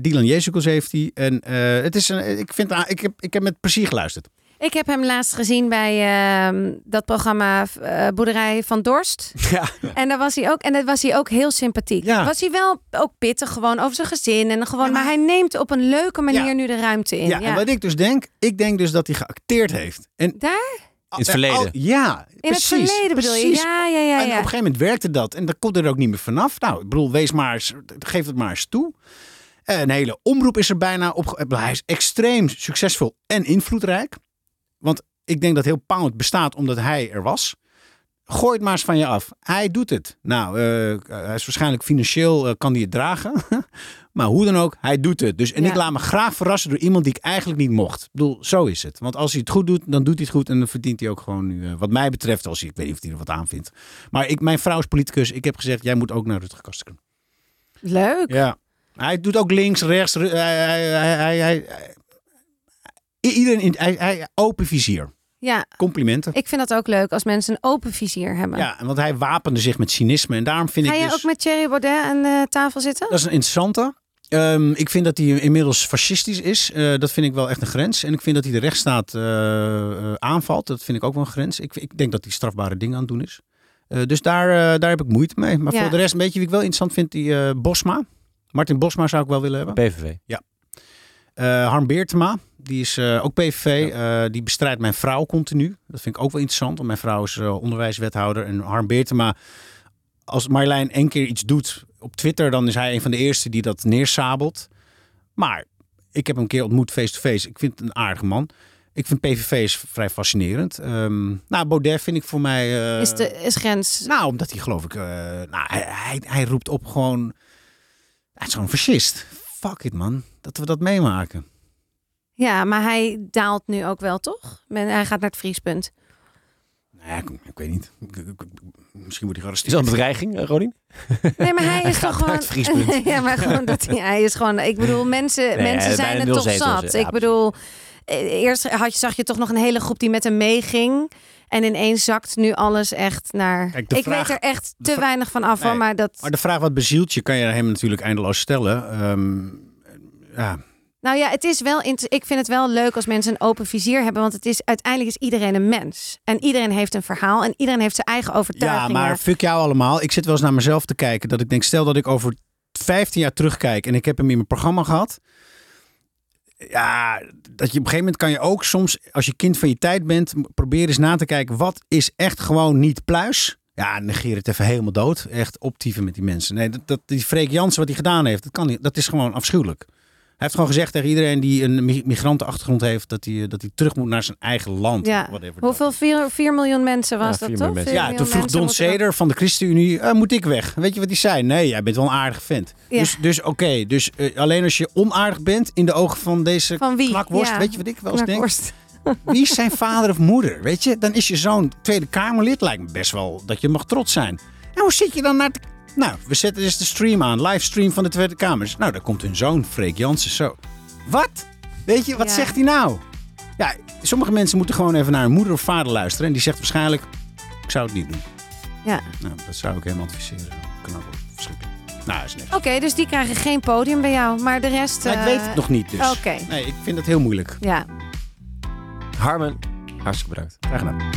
Dylan Jezus heeft hij. En het is een, ik, vind, ik, heb, ik heb met plezier geluisterd.
Ik heb hem laatst gezien bij ehm, dat programma eh, Boerderij van Dorst.
Ja.
En daar was hij ook, en daar was hij ook heel sympathiek.
Ja.
Was hij wel ook pittig, gewoon over zijn gezin. En gewoon,
Ja,
maar,
maar-
hij neemt op een leuke manier
Ja.
nu de ruimte in.
Ja, en wat ik dus denk, ik denk dus dat hij geacteerd heeft. En,
Daar?
In het verleden.
Al- ja,
In
precies,
het verleden bedoel je?
precies.
Ja, ja, ja.
En op een gegeven moment werkte dat. En dan komt er ook niet meer vanaf. Nou, ik bedoel, wees maar eens, geef het maar eens toe. Eh, Een hele omroep is er bijna op. Hij is extreem succesvol en invloedrijk. Want ik denk dat heel Pound bestaat omdat hij er was. Gooi het maar eens van je af. Hij doet het. Nou, eh, hij is waarschijnlijk financieel eh, kan hij het dragen. maar hoe dan ook, hij doet het. Dus, en
Ja.
ik laat me graag verrassen door iemand die ik eigenlijk niet mocht. Ik bedoel, zo is het. Want als hij het goed doet, dan doet hij het goed. En dan verdient hij ook gewoon nu, eh, wat mij betreft, als hij, ik weet niet of hij er wat aan vindt. Maar ik, mijn vrouw is politicus. Ik heb gezegd, jij moet ook naar Rutger Kastrikum.
Leuk.
Ja. Hij doet ook links, rechts. Hij, hij, hij, iedereen in, hij, hij open vizier.
Ja,
Complimenten.
ik vind dat ook leuk als mensen een open vizier hebben.
Ja, en want hij wapende zich met cynisme. En daarom vind
Ga
ik
je
dus...
ook met Thierry Baudet aan de tafel zitten?
Dat is een interessante. Ehm, ik vind dat hij inmiddels fascistisch is. Eh, dat vind ik wel echt een grens. En ik vind dat hij de rechtsstaat eh, eh, aanvalt. Dat vind ik ook wel een grens. Ik, ik denk dat hij strafbare dingen aan het doen is. Eh, dus daar, daar heb ik moeite mee. Maar
Ja.
voor de rest, weet je wie ik wel interessant vind? Die eh, Bosma. Martin Bosma zou ik wel willen hebben.
PVV.
Eh Harm Beertema, die is eh, ook PVV. Eh, die bestrijdt mijn vrouw continu. Dat vind ik ook wel interessant, want mijn vrouw is onderwijswethouder. En Harm Beertema, als Marjolein één keer iets doet op Twitter, dan is hij een van de eerste die dat neersabelt. Maar ik heb hem een keer ontmoet face-to-face. Ik vind het een aardige man. Ik vind PVV is vrij fascinerend. Ehm, nou, Baudet vind ik voor mij...
Is de is grens.
nou, omdat hij geloof ik... nou, hij, hij, hij roept op gewoon... Hij is gewoon fascist. Fuck it, man. Dat we dat meemaken.
Ja, maar hij daalt nu ook wel, toch? Men- Hij gaat naar het vriespunt.
Nou ja, ik, ik weet niet. Ik- ik- ik- misschien wordt hij
Is dat een bedreiging, eh, Rodin?
Nee, maar hij is toch
naar
gewoon. ja, maar gewoon dat hij, hij is gewoon. Ik bedoel, mensen,
Nee,
mensen zijn het toch zat.
ja,
ik bedoel, eh, eerst had je, zag je toch nog een hele groep die met hem meeging. En ineens zakt nu alles echt naar.
Kijk,
ik
vraag-
weet er echt te weinig van af, hoor, maar dat.
Maar de vraag wat bezielt je, kan je hem natuurlijk eindeloos stellen. Ehm, ja,
Nou ja, het is wel. Ik vind het wel leuk als mensen een open vizier hebben, want het is uiteindelijk is iedereen een mens en iedereen heeft een verhaal en iedereen heeft zijn eigen
ja,
overtuigingen.
maar fuck jou allemaal. Ik zit wel eens naar mezelf te kijken. Dat ik denk, stel dat ik over 15 jaar terugkijk en ik heb hem in mijn programma gehad. Ja, dat je op een gegeven moment kan je ook soms, als je kind van je tijd bent, probeer eens na te kijken. Wat is echt gewoon niet pluis? Ja, negeer het even helemaal dood. Echt optieven met die mensen. Nee, dat, dat, die Freek Jansen wat hij gedaan heeft, dat, kan niet, dat is gewoon afschuwelijk. Hij heeft gewoon gezegd tegen iedereen die een mi- migrantenachtergrond heeft, dat hij, dat hij terug moet naar zijn eigen land.
Ja. Hoeveel? 4, 4 miljoen mensen was
Ja,
dat
4
toch?
mensen.
Ja, toen vroeg Don Seder van de ChristenUnie, eh, moet ik weg? Weet je wat hij zei? Nee, jij bent wel een aardige vent.
Ja.
Dus, dus oké, dus eh, alleen als je onaardig bent in de ogen van deze
Van wie?
knakworst, weet je wat ik wel eens denk? Wie is zijn vader of moeder? Weet je, dan is je zoon Tweede Kamerlid, lijkt me best wel dat je mag trots zijn. En hoe zit je dan naar te Nou, we zetten dus de stream aan. Livestream van de Tweede Kamer. Nou, daar komt hun zoon, Freek Jansen, zo. Wat? Weet je, wat
Ja.
zegt hij nou? Ja, sommige mensen moeten gewoon even naar hun moeder of vader luisteren. En die zegt waarschijnlijk, ik zou het niet doen.
Ja.
Nou, dat zou ik hem adviseren. Wel verschrikkelijk. Nou, is niks.
Oké, dus die krijgen geen podium bij jou. Maar de rest...
Nou, ik
eh,
weet het nog niet dus.
Oké.
Nee, ik vind het heel moeilijk.
Ja.
Harmen, hartstikke bedankt.
Graag gedaan.